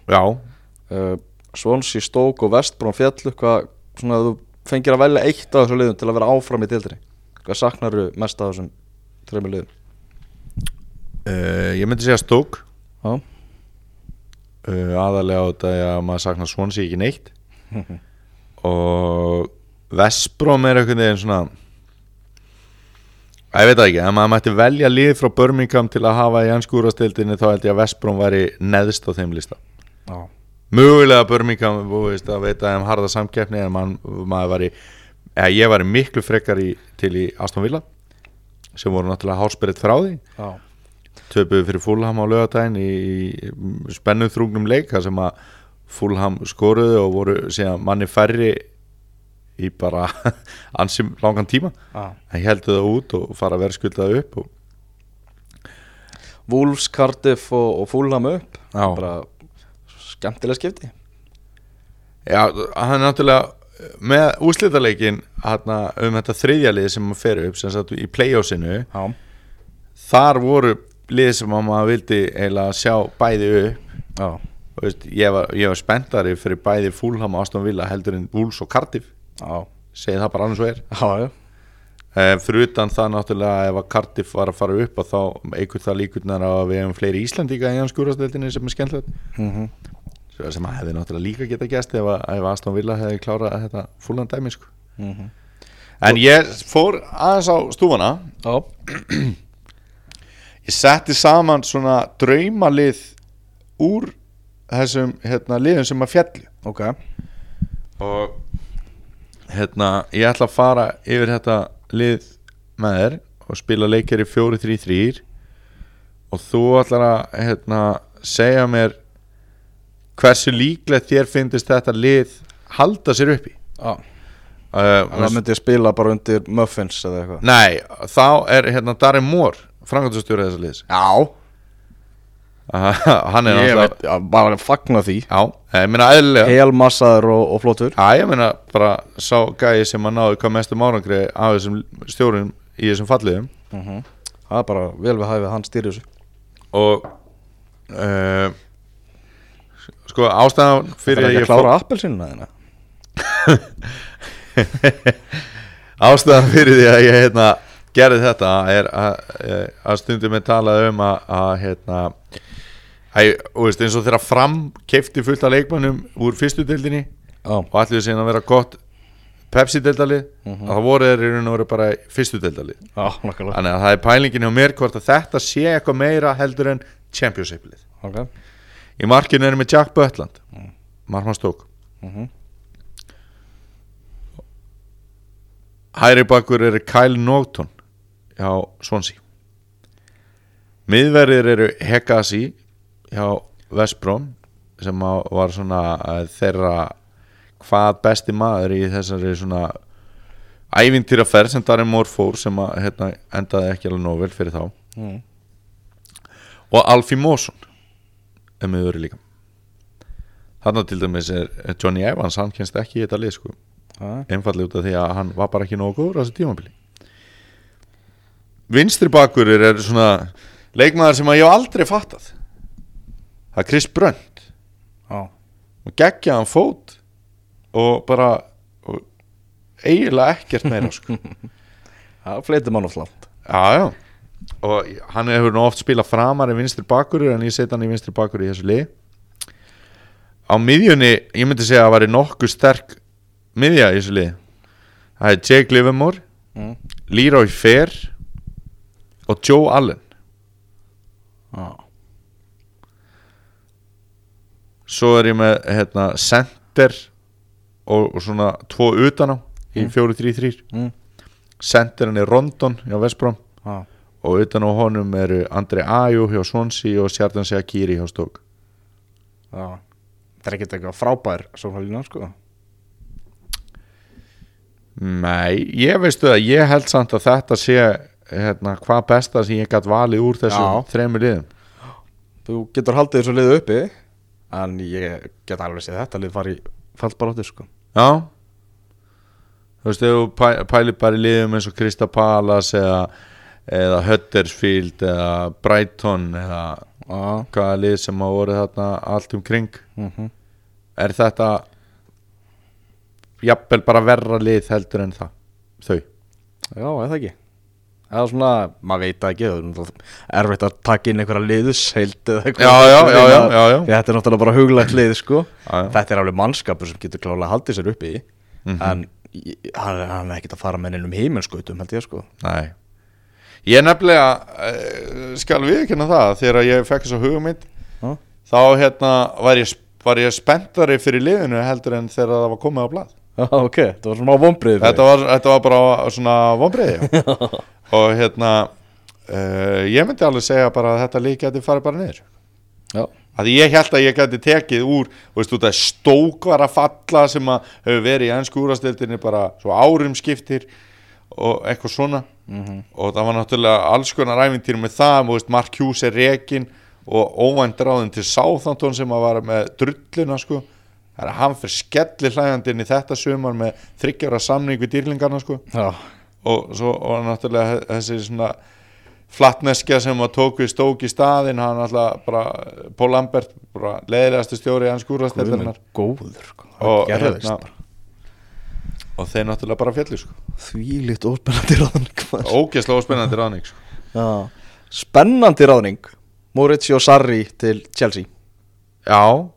Uh, Swansea, Stoke og Vestbrón fjallu hvað svona að þú fengir að velja eitt af þessu liðum til að vera áfram í dildri Hvað saknar þú mest af þessum þreymur liðum? uh, ég myndi segja stók uh, aðalega á þetta að maður saknar Swansea ekki neitt. Og Vespróm er einhvern veginn svona ég veit ekki, ef maður mætti velja lið frá Birmingham til að hafa í anskúrastildinni þá held ég að Vespróm væri neðst á þeim lista. Já, mögulega Birmingham veist, að veita um harða samkeppni en man, maður eða ég var miklu frekar í, til í Aston Villa sem voru náttúrulega hálsbyrðið frá því. Já, töpuðu fyrir Fulham á lögadaginn í, í spennuð þrúgnum leik þar sem að Fulham skoruðu og voru síðan manni færri í bara ansim langan tíma. Ah. en heldur það út og fara að vera skuldað upp og, Wolves, Cardiff og, og Fulham upp. Já. bara skemmtilega skipti. Já, hann er náttúrulega með úslitaleikin hana, um þetta þriðja lið sem maður fer upp sem sagt í playoffsinu þar voru lið sem að maður vildi eiginlega sjá bæði upp. Þú veist, ég, var, var spenntari fyrir bæði Fulham og Aston Villa heldur en Wolves og Cardiff já, segi það bara annars og er já, já. eh, fyrir utan það náttúrulega ef að Cardiff var að fara upp og þá eigur það líkurnar að við hefum fleiri Íslandíka í hans skúrastöldinni sem er skemmtilegt. Mm sem að hefði náttúrulega líka geta gæst ef, að- ef Aston Villa hefði klárað þetta Fulham dæmi sko. Mhm. en ég fór aðeins á stúfana ég setti saman svona draumalið úr þessum hérna, liðum sem að fjallu ok. Og hérna, ég ætla að fara yfir þetta lið með þér og spila leikir í 4-3-3 og þú ætlar að hérna, segja mér hversu líklegt þér finnist þetta lið halda sér uppi Já, uh, það myndi ég spila bara undir Muffins eða eitthvað. Nei, þá er hérna Darren Moore framkvæmstjóri þessa liðs. Já, hann er ég veit, já, bara að fagna því. Já, ég meina eðlilega. Helmassaður og, og flottur. Já, ég meina bara sá gæi sem að náðu hvað mestum árangri af þessum stjórum í þessum falliðum. Það er bara vel við hæfið hann þessu. Og uh, sko ástæðan Það fyrir er að ekki ég að klára appelsínuna þína? Ástæðan fyrir því að ég hérna, gerði þetta er að, að stundum er talað um að, að hérna að, og veist, eins og þegar fram keifti fullt af leikmannum úr fyrstu deildinni Já, og allir síðan að vera gott Pepsi-deildalið að það voru þeir í raun og veru bara fyrstu deildalið nakkarlega þannig að það er pælingin hjá mér hvort að þetta sé eitthvað meira heldur en Championship-lið Ok, í markinu erum við Jack Butland. Marman Stók Mhm. hæri bakur eru Kyle Norton hjá Swansea. Miðverðir eru Hegasi hjá Vestbróm sem var svona að þeirra hvað besti maður í þessari svona ævintýraferð sem Darren Moore fór sem að hérna, endaði ekki alveg nóg vel fyrir þá. Mm. og Alfie Mawson er öðru líka. Þarna til dæmis er Johnny Evans hann kennst ekki í þetta lið sko. Já, einfallega út af því að hann var bara ekki nógu góður á þessu tímabili vinstri bakurir er svona leikmaður sem ég hef aldrei fattað. Það er Chris Brönd. Já, og geggja hann fót og bara og eiginlega ekkert meira sko. Það fleitir mann of langt. Já, já. Og hann hefur nú oft spilað framar í vinstri bakurur en ég set hann í vinstri bakur í þessu lið Á miðjunni, ég myndi segja að það væri nokkuð sterk miðja í þessu lið Það er Jake Livermore, mm. Leroy Fair og Joe Allen. Já, Svo er ég með hérna, center og, og svona tvo utan á í 4-3-3 mm. Centerin er Rondon hjá Vestbróm já, og utan á honum eru Andri Ajú hjá Swansea og Sjartan Seakiri hjá Stók já. Það er ekkert eitthvað frábær Svo lína, sko. Nei, ég veistu að ég held samt að þetta sé hérna, hvað besta sem ég gætt valið úr þessum þremur liðum? Þú getur haldið þessu liðu uppi En ég get alveg séð þetta lið fari fallbaráttu, sko. Já. Þú veist, ef þú pæ- pælir bara í liðum eins og Krista Palace eða, eða Huddersfield eða Brighton eða Já, hvaða lið sem hafa voru þarna allt um kring. Mhm. Er þetta jafnvel bara verra lið heldur en það þau? Já, eða ekki eða svona, maður veit ekki er erfitt að taka inn einhverja liðusheild eða eitthvað. Já, já, já, Þetta er náttúrulega bara huglægt lið sko. Já, já. Þetta er alveg mannskapur sem getur klálega haldið sér uppi Mhm. en í- hann hann er ekkert að fara með neinum heiminskautum held ég sko. Nei. Ég nefnilega uh, skal viðkynna það þegar ég fekk þessa hugmynd Já. þá hérna var ég, var ég spenntari fyrir liðinu heldur en þegar það var komið á blað. Já, ok, þetta var svona vonbrið þetta var, þetta var bara svona vonbreiði og hérna uh, ég myndi alveg segja bara að þetta lík geti farið bara niður. Já, að ég held að ég gæti tekið úr veist, út að stók var að falla sem að hefur verið í ennsku úrastildinni bara svo árum skiptir og eitthvað svona. Og það var náttúrulega alls konar æfintýr með það, veist, Mark Hughes er rekin og óvænt ráðin til Southampton sem að var með drulluna sko, er hann fyrir skelli hlægandi inn í þetta sumar með þryggjara samning við dýrlingarna sko. Já, og svo og náttúrulega þessi svona flattneskja sem að tók við stók í staðinn hann alltaf bara, Paul Lambert bara leiðilegastu stjóri í hans skúrasteldarinnar góður sko. Og hérna- og þeir náttúrulega bara fjallu sko. Þvílíkt óspennandi ráðning ógeðslega óspennandi ráðning sko. Spennandi ráðning. Mauricio Sarri til Chelsea. Já,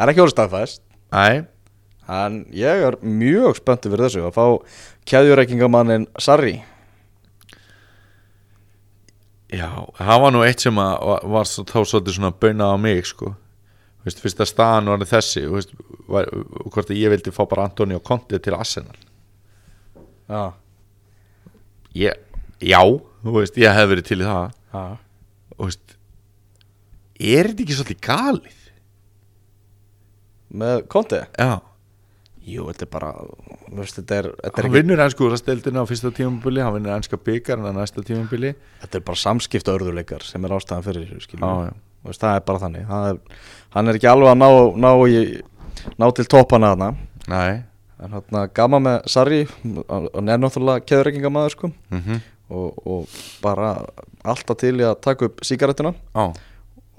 Það er ekki orðið staðfæst næ En ég er mjög spenntur fyrir þessu að fá keðjureikingamannin Sarri. Já, það var nú eitt sem að var, var svo, þá svolítið svona baunað á mig sko. Þú veist, fyrst að staðan var þessi þú veist, var, hvort ég vildi fá bara Antoni og Conte til Arsenal. Já, ég, já, þú veist, ég hef verið til í það. Já. og veist er þetta ekki svolítið galið? Með Conte? Já, Jú, þetta er bara veist, þetta, er, þetta, er hann ekki, vinnur ennsku úrstildina á fyrsta tímabili, hann vinnur ennska byggar en á næsta tímabili. Þetta er bara samskipta örðuleikar sem er ástæðan fyrir. Þú veist, það er bara þannig. Það er, hann er ekki alveg að ná, ná, í, ná til toppana þarna. Nei, en hann gama með Sarri hann er náttúrulega keðurreikingamæður sko. Mhm, og, og bara alltaf til í að taka upp sígarettina já,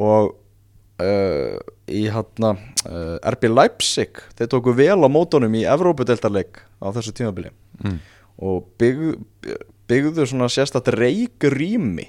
og uh, í hann uh, RB Leipzig. Þeir tóku vel á mótunum í Evrópudeltarleik á þessu tímabili. Mm. og byggðu, byggðu svona sérstætt reykurými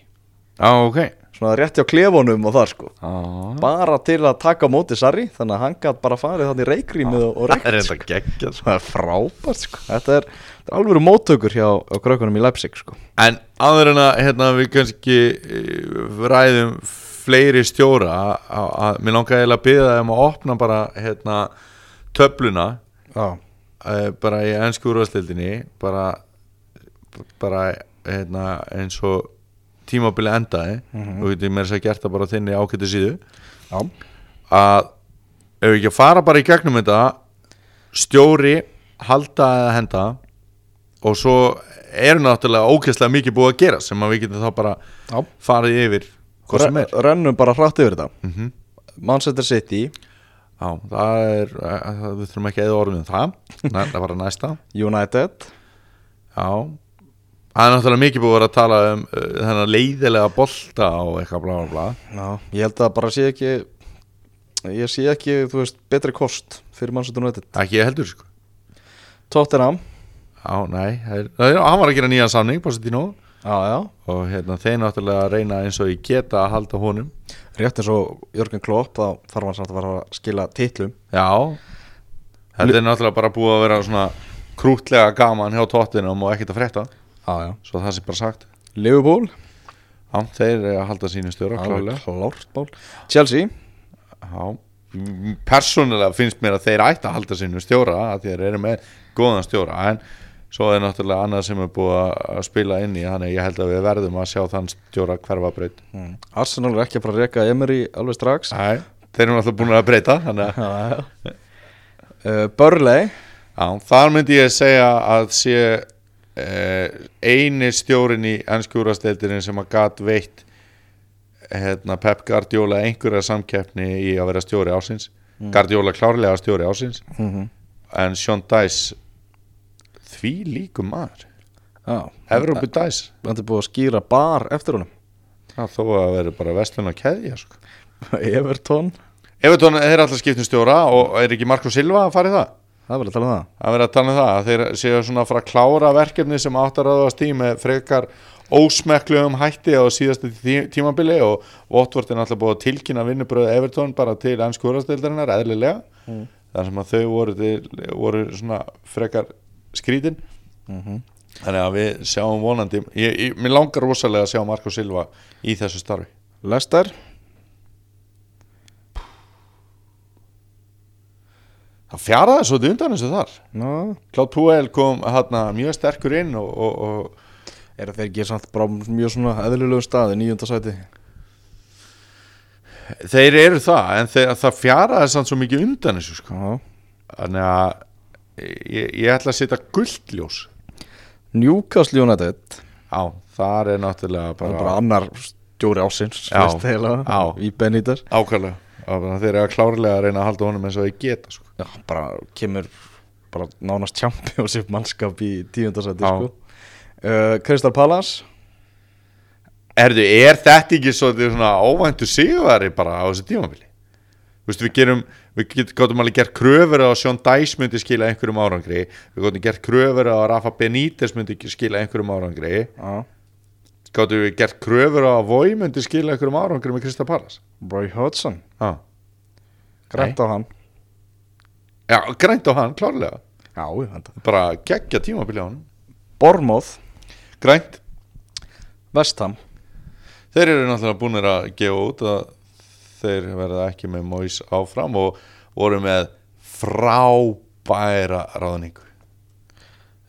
já, ok. Svona rétti á klefunum og þar sko. Já, bara til að taka móti Sarri þannig að hann gætt bara farið þannig reykrýmið og, og það reykt er enda geggjað sko. það er frábært sko. Þetta er, þetta er alveg móttökur hjá, krökkunum í Leipzig sko. En áður en að hérna, við kannski eh, ræðum fleiri stjóra að- mér langaði að byggja þeim að opna bara hérna, töfluna já, uh, bara í ennsku úrvastildinni bara, bara hérna, eins og tímabili endaði. Og við getum mér þess að gert það bara þinni ákvæmdu síðu. Já, að ef við ekki að fara bara í gegnum þetta stjóri halda eða henda og svo er náttúrulega ógeðslega mikið búið að gera sem að við getum þá bara já. farið yfir hvað sem er. rennum bara hratt yfir þetta. Mm Manchester City, Já, það er að, við þurfum ekki að eða orðum um það. Það var að næsta. United. Já, það er náttúrulega mikið búið að vera að tala um uh, þennan leiðilega bolta og eitthvað blá blá já, ég held að bara sé ekki ég sé ekki, þú veist, betri kost fyrir Manchester United. Ekki ég heldur sko. Tottenham, Já, nei, það er, það er, hann var að gera nýjan samning Positino já, já. Og hérna, þeir náttúrulega að reyna eins og ég geta að halda honum. Rétt eins og Jörgen Klopp þá þarf hann samt að fara að skila titlum. Já. Þetta er náttúrulega bara búið að vera svona krútlega gaman hjá tóttinum og ekkert að frétta. Já, já. svo það sé bara sagt. Liverpool, Já, þeir eru að halda sínu stjóra Chelsea, persónulega finnst mér að þeir ætti að halda sínu stjóra að þeir eru með góðan stjóra en svo er náttúrulega annað sem er búið að spila inn í þannig að ég held að við verðum að sjá þann stjóra hverfa breyt mm. Arsenal er ekki að fara að reka Emery alveg strax Æ, þeir eru náttúrulega búin að breyta. Uh, Burnley Já, þar myndi ég segja að sé eh, eini stjórin í ennskjúrasteldinu sem að gat veitt hérna, Pep Guardiola einhverja samkeppni í að vera stjóri ásins Guardiola klárlega stjóri ásins mm -hmm. en Sean Dice því líkum maður. Evrópu Dice hann er búið að skýra bar eftir honum. Það þó að vera bara vestlun að keðja sko. Everton, Evertón er alltaf skiptum stjóra og er ekki Marko Silva að fara í það? Það er vel að tala um það. Að vera að tala um það að þeir séu svona að fara að klára verkefni sem átt að ráðast í með frekar ósmekklegum hætti á síðastu tí tímabili og Votvort er náttúrulega búið að tilkynna vinnubröðu Evertón bara til ennsku úrastildarinnar eðlilega. Mm. þar sem að þau voru, til, voru frekar skrítin mm þannig að við sjáum vonandi ég, ég, mér langar rosalega að sjá Marko Silva í þessu starfi. Leicester, það fjaraði svo undan þessu þar. Ná, Claude Puel kom hérna mjög sterkur inn og, og, og eru þeir ekki samt bara mjög svona eðlilegu staði, nýjunda sæti? Þeir eru það en þeir, það fjaraði samt svo mikið undan þessu sko. Þannig að ég, ég ætla að setja guldljós Newcastle United. Á, þar er náttúrulega bara, bara, annar stjóri ásins í Benítez. Ákvæðlega Að þeir eru að klárlega að reyna að halda honum eins og þeir geta sko. Já, bara kemur bara nánast championship mannskap í tíundasæti Já. sko. uh, Crystal Palace. Erðu, er þetta ekki svo svona óvæntu sigurveri bara á þessu veist, við gerum, við gátum alveg gert kröfur á að Sjón Dæs myndi skila einhverjum árangri. Við gátum gert kröfur á að Rafa Benítez myndi skila einhverjum árangri. Já. gátum við gert kröfur á að Vói myndi skila einhverjum árangri með Krista Pallas Roy Hodgson, Já, grænt á hann. Já grænt á hann, klárlega. Já, bara geggja tímabili á hann Bournemouth, Grænt, Vestham þeir eru náttúrulega búinir að gefa út að þeir verða ekki með Móis áfram og voru með frábæra ráðningu.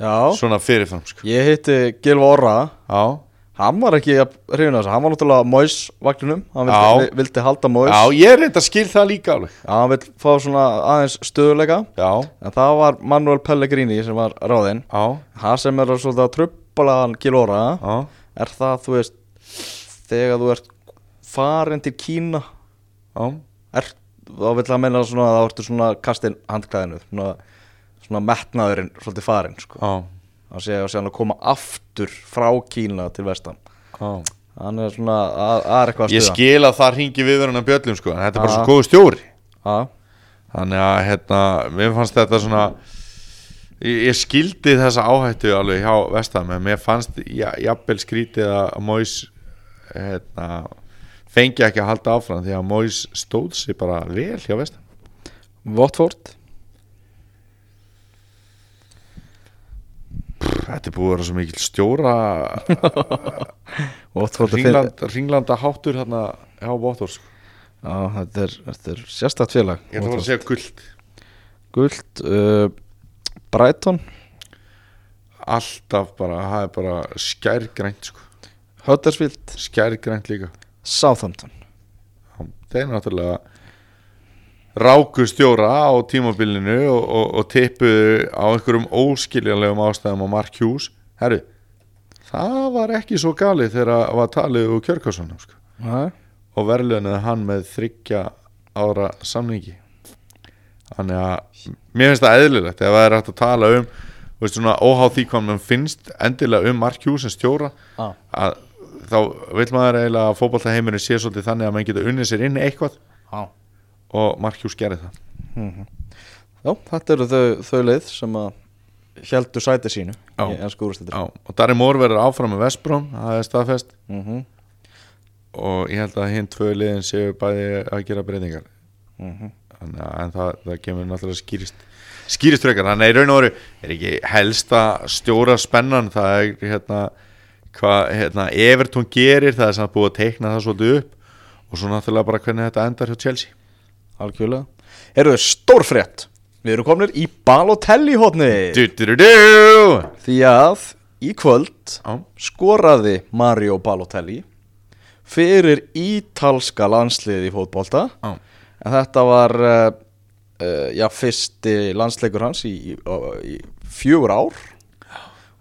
Já, svona fyrirfram sko. ég hitti Gilva Orra. Já, Hann var ekki að þessu, hann var náttúrulega Mois vagninum, hann vildi, vildi halda Mois. Já ég reynda að skil það líka alveg. Já, hann vill fá svona aðeins stöðuleika Já, En það var Manuel Pellegrini sem var ráðinn. Já, Það sem er að svolítið að trubla hann Gilva Orra já, Er það, þú veist Þegar þú ert farin til Kína er, Þá vill það meina svona að það ertu svona kastin handklæðinu Svona, svona metnaðurinn svolítið farin sko. Það sé að hann koma aftur frá Kína til vestam já. Hann er svona, að, að er eitthvað að Ég stuða. skil að það ringi viðverðan bjöllum sko, en þetta er bara svo góðu stjóri. Já, Þannig að hérna, mér fannst þetta svona Ég, ég skildi þessa áhættu alveg hjá Vestam en mér fannst ja, jafnvel skrítið að Móis hérna, fengi ekki að halda áfram því að Móis stóð sér bara vel hjá Vestam Watford? Þetta er búið að vera svo mikil stjóra Ringland, Ringlanda háttur hérna hjá Vothors Já, þetta er, þetta er sérstætt félag Ég ætla að segja guld Guld uh, Brighton? Alltaf bara, það er bara skærgrænt sko. Huddersfield? Skærgrænt líka Southampton þeir náttúrulega ráku stjóra á tímabilinu og, og, og tippuðu á einhverjum óskiljanlegum ástæðum á Mark Hughes herru, það var ekki svo galið þegar það var talið úr Kjörkásson sko. Og verðlunuði hann með þryggja ára samningi þannig að mér finnst það eðlilegt ef það er hægt að tala um veist svona óháð því hvað mann finnst endilega um Mark Hughes sem stjóra ah. að þá vil maður eiginlega að fótballtaheimurinn sé svolítið þannig að mann getur unnið sér inn eitthvað ah. og Mark Hughes gerði það Já, þetta eru þau, þau leið sem að heldur sæti sínu Já. Já, og Darri Mór verður áfram með Vestbróm það er staðfest mm -hmm. og ég held að hinn tvö liðin séu bæði að gera breytingar Mhm. Þannig að, en það, það kemur náttúrulega skýrist skýrist frekar, þannig að í raun og veru er ekki helsta stjóra spennan það er hérna hvað hérna, Everton gerir, það er samt búið að teikna það svolítið upp og svo náttúrulega bara hvernig þetta endar hjá Chelsea. Algjörlega. Eru þau stórfrétt Við erum komnir í Balotelli hótni. Því að í kvöld Já, skoraði Mario Balotelli fyrir ítalska landsliði í fótbolta. Já, en þetta var uh, uh, já, fyrsti landsleikur hans í, í, í fjögur ár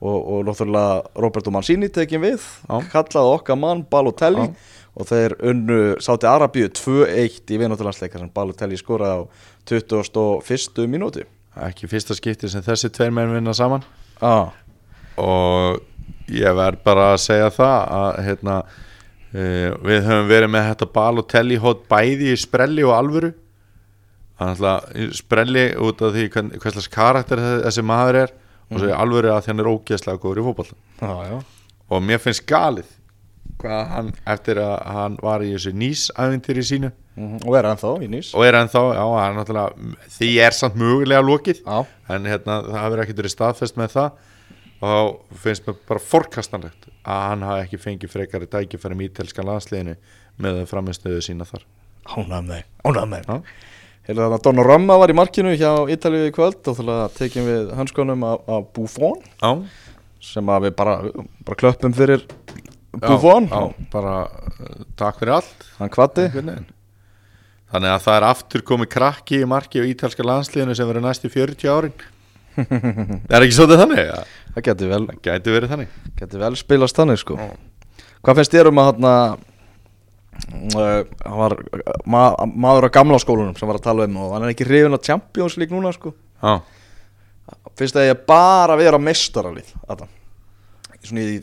og, og náttúrulega Roberto Mancini tekin við Já. kallaði okkar mann Balotelli Já. og þeir unnu sátti Arabíu 2-1 í vináttulandsleikar sem Balotelli skoraði á 21. mínúti ekki fyrsta skipti sem þessi tveir menn vinna saman ah. og ég verð bara að segja það að hérna, uh, við höfum verið með þetta bal og telli hótt bæði í sprelli og alvöru þannig að sprelli út af því hvern- hvers slags karakter þessi maður er og svo í alvöru að því hann er ógeðslega góður í já. og mér finnst galið hvað hann, eftir að hann var í þessu nýsævintýri sínu. Mhm, og er ennþá í nýs. Og er ennþá, já, hann náttúrulega því er samt mögulega lokið. Já, en hérna, það hefur ekkert verið staðfest með það. Og þá finnst mér bara forkastanlegt að hann hafi ekki fengið frekari tækifæri í ítalska landsliðinu með framistöðu sína þar. Ánægum þeim Ánægum þeim Já. Hérna þannig að Donnarumma var í markinu hjá Ítalíu í kvöld og þannig að tekjum við hönskonum af, af Buffon Já, sem að við bara, bara klöppum fyrir Buffon. já, bara uh, takk fyrir allt. Hann kvatti þannig að það er aftur komið krakki í marki á ítalska landsliðinu sem verður næstu 40 árin. Er ekki svolítið þannig? Ja, Það geti vel, það vel spilast þannig sko. Hvað finnst þér um að hann uh, hann var ma maður á gamla skólanum sem var að tala um og hann er ekki hrifin að Champions League núna sko. Já, finnst það ég bara vera mestaralið svona í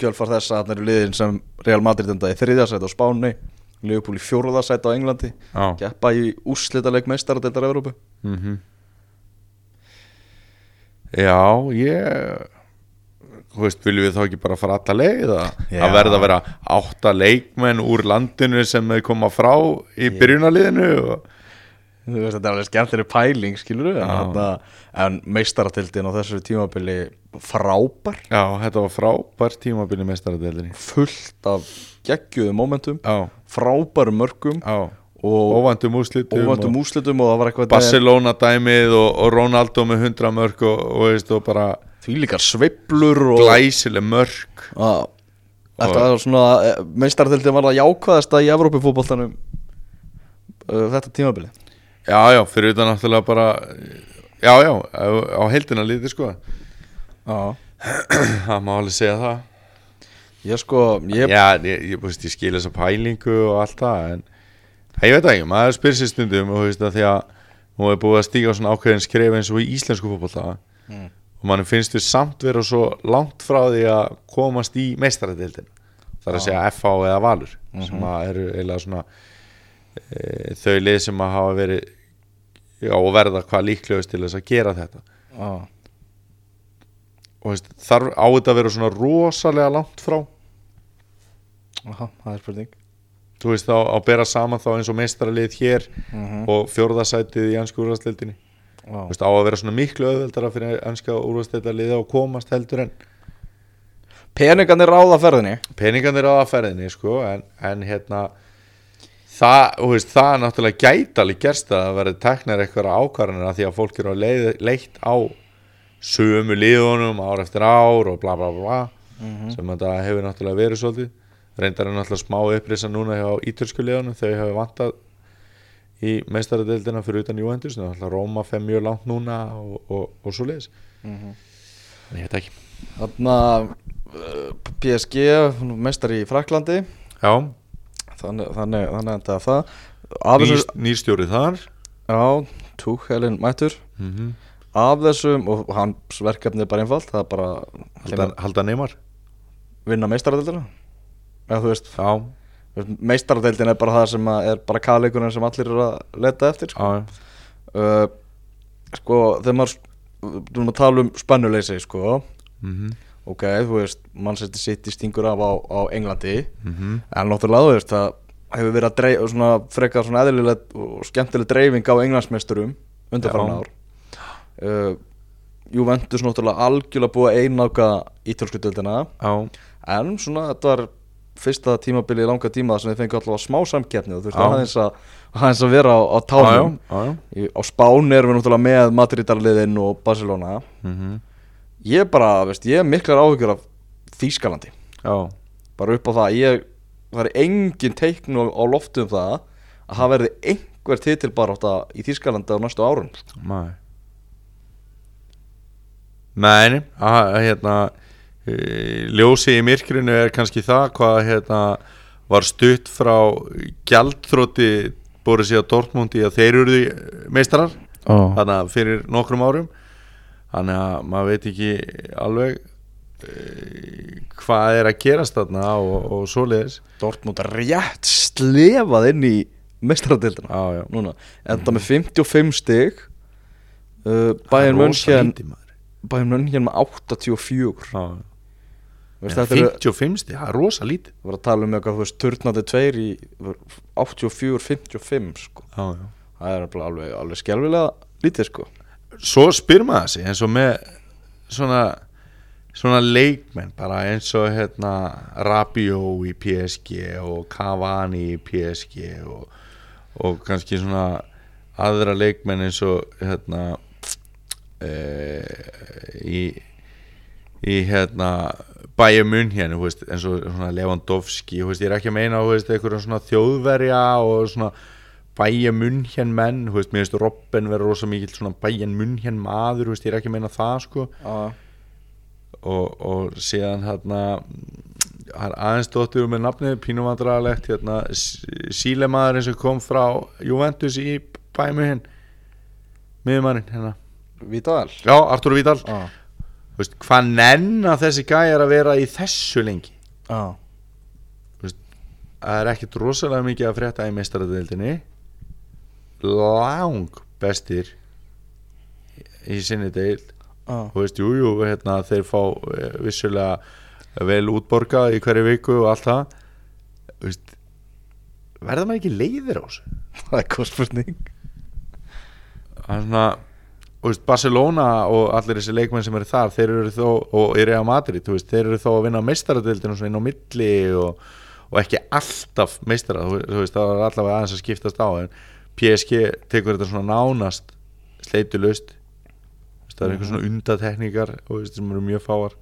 kjölfar þess að hann eru liðin sem Real Madrid endaði sæti á Spáni Liverpool í fjóruða sæti á Englandi já. keppa í úrslitaleg mestaradeildar Evrópu. Mm Já, ég Þú veist, viljum við þá ekki bara fara alla leið að verða að vera átta leikmenn úr landinu sem þau koma frá í byrjunarliðinu og... Þú veist þetta er alveg skemmtileg pæling skilur þarna, en meistaratildin á þessu tímabili frábær. Já, þetta var frábært tímabili mestaradeildinni fullt af geggjuðu momentum Já, frábærum mörgum já og Óvæntum úslitum óvæntum og úslitum og eitthvað Barcelona dæmið og, og Ronaldo með 100 mörg og, og, veist, og bara því líkar sveiflur og glæsileg mörg að, þetta var svona meistaratildin var það jákvæðasta í Evrópufútboltanum uh, þetta tímabili. Já, já, fyrir utan náttúrulega bara Já, já, á, á heildina lítið sko. Það má alveg segja það. Ég sko, ég Já, ég, ég, ég skil þessa pælingu og allt það en ég veit ekki, maður spyr sér stundum og þú veist að því að nú er búið að stíga á svona ákveðin skref eins og í íslensku fótbolta. Mm. og mann finnst við samt vera svo langt frá því að komast í meistaradeildin það er að segja FH eða Valur sem að eru eiginlega svona e, þau lið sem að hafa verið já, og verða hvað líklegust til þess að gera þetta. Já, og veist, þarf á þetta að vera svona rosalega langt frá? Aha, það er spurning þú veist þá að bera saman þá eins og meistaralið hér Mhm. og fjórðasætið í ansku úrvastildinni Já. veist, á að vera svona miklu auðveldara fyrir anska úrvastildaliði að komast heldur en Peningarnir ráða ferðinni peningarnir á aðferðinni sko en, en hérna það, þú veist, það er náttúrulega gæti alveg gerst að verði teknar eitthvað ákvarðanir því að fólk eru að leið, leitt á sömu liðunum ár eftir ár og bla bla bla sem þetta hefur náttúrulega verið svolítið reyndar er náttúrulega smá upprisa núna hjá ítörsku liðunum. Þau hefur vantað í meistaradeildina fyrir utan Juventus. Náttúrulega Róma fer mjög langt núna og, og, og svo leiðis Mhm. en ég veit ekki. Þarna uh, PSG mestar í Fraklandi já, þannig, þannig, þannig enda það. Af nýr, þessum, nýrstjórið þar. Já, Tuchelin mættur. Mm -hmm. af þessum og hans verkefni er bara einfalt það er bara halda, halda neymar. Vinna meistaradeildina eða þú veist, já, meistaradeildin er bara það sem að er bara kaleikunin sem allir eru að leta eftir sko, uh, sko þegar maður þú erum að tala um spennuleysi sko. Mm ok, þú veist, mannsætti sitt í stingur af á, á Englandi. -hmm. en náttúrulega þú veist, það hefur verið að dreif, svona, frekar svona eðlileg og skemmtileg dreifing á englandsmeisturum undanfæran ár. Uh, Juventus náttúrulega algjörlega búið að eináka ítölsku dildina já, en svona þetta var fyrsta tímabili í langa tíma sem þið fengi alltaf smá samkeppni og þú veist, aðeins að, aðeins að vera á, á tánum. Já. Í, á Spáni erum við náttúrulega með Madridarliðin og Barcelona. Mm ég er bara, veist, ég er miklar áhyggjur af Þýskalandi. Já. bara upp á það ég, það er engin teikn á, á loftu um það að það verði einhver titilbarátta í Þýskalandi á næstu árun Nei. Nei, að, hérna ljósi í myrkrinu er kannski það hvað hérna var stutt frá gjaldþrótti Borussia Dortmund í að þeir eru meistarar. Oh. þannig að fyrir nokkrum árum. Þannig að maður veit ekki alveg e, hvað er að gerast þarna og, og svoleiðis. Dortmund er rétt slefað inn í mestradildina enda með 55 stig. Uh, Bayern. Bayern München með 84 Já, Er 55 stig, það er rosa lítið Það var að tala um eitthvað, þú veist, turnandi tveir í 84-55 sko. Það er alveg, alveg, skelvilega lítið sko. svo spyr maður sig eins og með svona svona leikmenn bara eins og hérna Rabiot í PSG og Cavani í PSG og, og kannski svona aðra leikmenn eins og hérna e, í í hérna Bayern München þú veist, eins og svona Lewandowski veist, ég er ekki að meina svona þjóðverja og svona bæja hér menn þú veist, mér finnst Robben vera rosa mikill svona bæja hér maður, þú veist, ég er ekki að meina það sko. Já, og, og síðan hérna aðeins dóttur með nafnið pínumandræðalegt hérna, sílemaðurinn sem kom frá Juventus í bæmuhinn miðumarinn hérna. Vítal já, Artur Já, Þú veist, hvað nenn að þessi gæjar að vera í þessu lengi? Já, það er ekkit rosalega mikið að frétta í meistaradeildinni. Lang bestir í sinni deild. Já. Þú veist, jú, jú, hérna, þeir fá eh, vissulega vel útborgað í hverju viku og allt það. Veist, verða maður ekki leiðir á þessu? Það er spurning. Það er svona veist, Barcelona og allir þessi leikmenn sem eru þar þeir eru þó, og í Real Madrid veist, þeir eru þó að vinna meistaradeildinu svona inn á milli og, og ekki alltaf meistara, þú, veist, það er allavega aðeins að skiptast á en PSG tekur þetta svona nánast sleitulust það er einhver svona undatekníkar sem eru mjög fáar.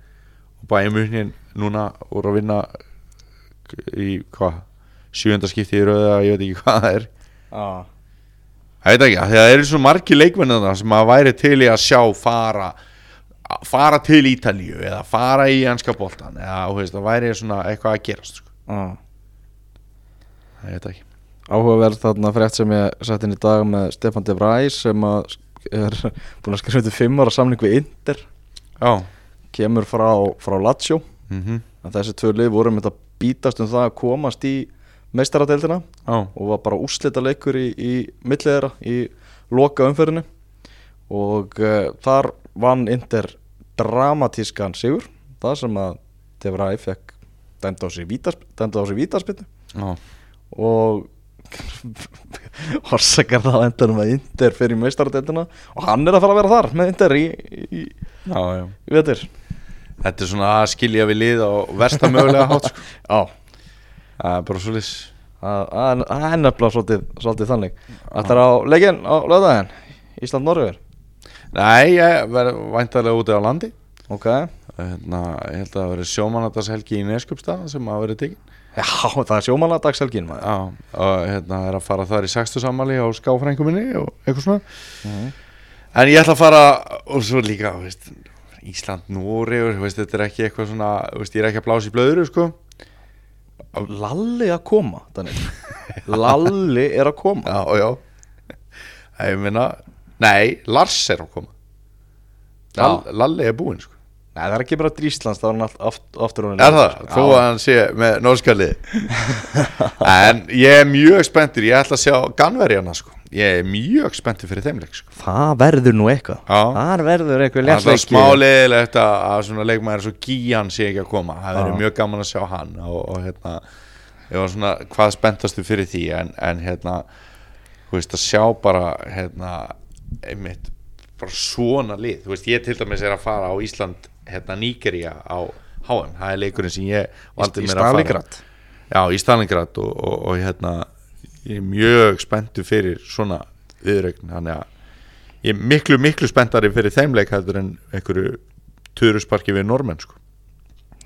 Og bæði munin núna voru að vinna í hvað sjönda skipti í rauða, ég veit ekki hvað það er. Já, Það veit ekki, það eru svo margi leikmennina sem að væri til í að sjá fara fara til Ítalíu eða fara í ennska boltan eða veist, það væri svona eitthvað að gerast sko. já. Það veit ekki. Áhugaverð þarna frétt sem ég sett inn í dag með Stefan De Vrij sem er búin að skrifa til fimm ára samling við Inter. Já. Kemur frá, frá Lazio. Mm en þessi tvö lið voru með að bítast um það að komast í meistaradeildina Já, og var bara úslita leikur í, í millið þeirra í loka umferðinu og uh, þar vann Inter dramatískan sigur það sem að De Vrij fekk dæmd á sig vítaspinnu já, og orsakar það endanum að Inter fyrir í meistaradeildina og hann er að fara að vera þar með Inter í, í, já. í vetur. Þetta er svona að skilja við lið á versta mögulega hátt sko. Já, Það er bara svo lis það er nefnilega svolítið, svolítið þannig. Þetta er á leikinn á löðaðin Ísland-Norður? Nei, ég verð væntalega úti á landi. Ok, hérna, Ég held að það verið sjómanadagshelgi í Neskjöpstað sem að verið tekin. Já það er sjómanadagshelgin maður. Já, og hérna er að fara þar í sextu sammali á skáfrænguminni og eitthvað svona. Mhm. En ég ætla að fara og svo líka, veist, Ísland, Nóriður, þú veist, þetta er ekki eitthvað svona, veist, ég er ekki að blása í blöðuru, sko. Lalli að koma, Lalli er að koma Já, já. Ég meina, nei, Lars er að koma. Lall, Lalli er búinn, sko. Nei, það er ekki bara til Íslands, það er hann allt aft, aftur Er það? Þó að hann sé með norskallið. en ég er mjög spenntur, ég ætla að sjá Ganverjana, sko. Ég er mjög spenntur fyrir þeimleik, sko. Það verður nú eitthvað. Það verður eitthvað Það er léttleiki. smá leðilegt að, svona leikmæður svo Gían sé ekki að koma. Það verður mjög gaman að sjá hann og, og hérna, ég var svona hvað spenntastu fyrir því? En, en hérna, þú veist að sjá bara hérna, einmitt bara svona lið, þú veist ég til dæmis er að fara á Ísland hérna Nígeria á HM, það er leikurinn sem ég valdi mér að fara. Já, í Stalingrad og, og, og hérna ég er mjög spenntur fyrir svona viðrögn, þannig að ég er miklu, miklu spenntari fyrir þeim leik heldur en einhverju turusparki við normenn sko.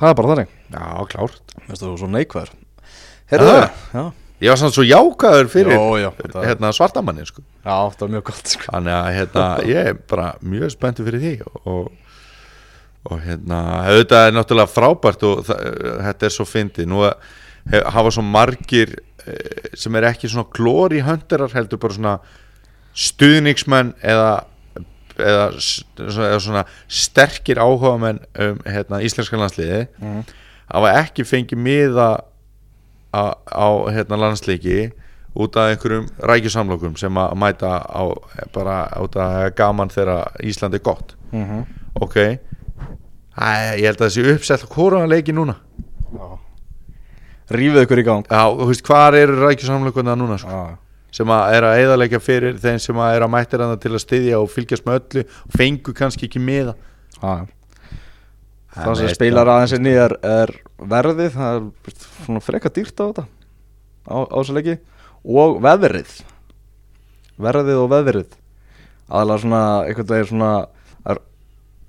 Það er bara þannig Já, klárt Veistu þú svo neikvæður Er Heyrðu það? Já, Ég var samt svo jákaður fyrir Jó, já, hérna, svartamanni sko. já, það var mjög gott sko. Þannig að hérna, ég er bara mjög spenntur fyrir því og, og hérna, auðvitað er náttúrulega frábært og það, þetta er svo fyndið nú hafa svo margir sem er ekki svona glóri höndarar heldur bara svona stuðningsmenn eða eða, eða svona sterkir áhugamenn um hérna, íslenska landsliði Mhm. hafa ekki fengið miða á, á hérna, landsleiki út af einhverjum rækjusamlokum sem að mæta á bara út af gaman þegar Ísland er gott. Mm -hmm. ok. Æ, ég held að þessi uppsett hvora leiki núna Rífið ykkur í gang. Já, þú veist, hvar eru rækjusamlokunna núna sko? Já, sem að er að eðalega fyrir þeim sem að er að mættir hann til að styðja og fylgjast með öllu og fengu kannski ekki miða. Já. Það sem spilar aðeins inn í er, er verðið. Það er svona freka dýrt á þetta Á, á þessu leiki. Og veðrið. Verðið og veðrið. Aðalega svona, einhvern veginn svona er,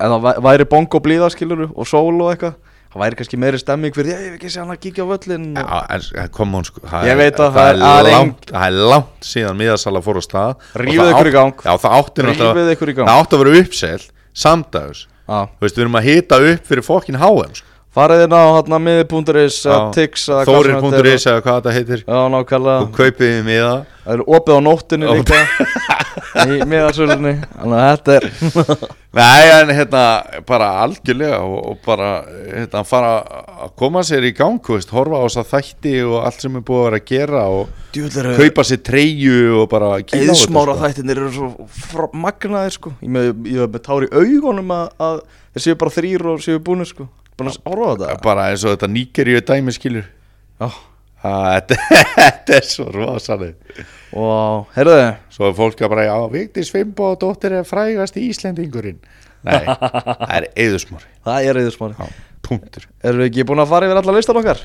Eða væri bongo blíða skilur Og sól og eitthvað það væri kannski meiri stemming fyrir ég hef ekki sé hann að kíkja á völlin sko Ég veit að það er, er- það er langt, það er langt síðan miðasala fór á stað Rífið ykkur í gang. Já, það átti að vera uppsell samdags Já. Þú veist, við erum að hita upp fyrir fokkin HM sko. Farið inn á hérna miði.is. Þórir.is eða hvað þetta heitir. Já, nákvæmlega. Og kaupið við miða. Það eru opið á nóttinni líka. Í miðarsölunni Þannig að þetta er Nei, en hérna, bara algjörlega og, og bara, hérna, fara að koma sér í gang, veist, horfa á þessa þætti og allt sem er búið að vera að gera og Djúvill eru kaupa sér treyju og bara kíla á þetta, Eðsmára sko. þættinir eru svo magnaðir sko. Ég með, ég með tár í augunum að, að þeir séu bara þrýr og séu búinu sko Búin að horfa á þetta Bara eins og þetta nýgerju dæmi skilur. Já. Þetta, þetta er svo rosaleg Og heyrðu. Svo er fólk að bara, já, Vigdís Fimbo dóttir er frægast í Íslendingurinn. Nei, það er eðusmóri Það er Já, punktur. Erum við ekki búin að fara yfir alla listan okkar?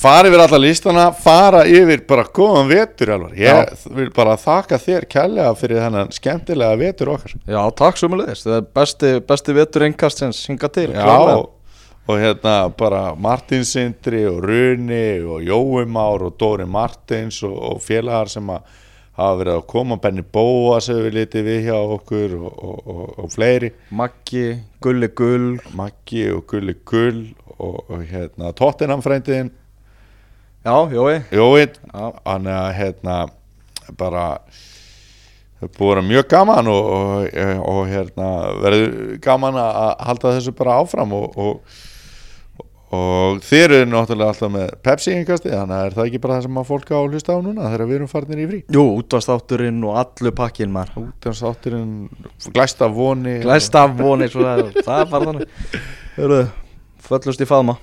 Fara yfir alla listana, fara yfir bara góðan vetur alvar Ég vil bara þakka þér kærlega fyrir þennan skemmtilega vetur okkar. Já, takk sumulegist Það er besti, besti vetur engast sem hinga til Já, klárlega. Og, hérna bara Martin Sindri og Runi og Jói Már og Dóri Martins og, og félagar sem að hafa verið að koma. Benny Bóas hefur við litið við hjá okkur og, og, og, fleiri. Maggi, Gulli Gull. Maggi og Gulli Gull og, og hérna Tottenham frændiðin Já, Jói. Jói, hann að hérna bara er búið að vera mjög gaman og, og, og hérna verður gaman að halda þessu bara áfram og, og, þeir eru náttúrulega alltaf með Pepsi yngasti, þannig að er það ekki bara það sem að fólk á að hlusta á núna þegar við erum farnir í frí? Jú, útvastátturinn og allur pakkin maður. Útjánsátturinn, glæsta voni. Glæst af voni, það, það er bara þannig. Föllust í faðma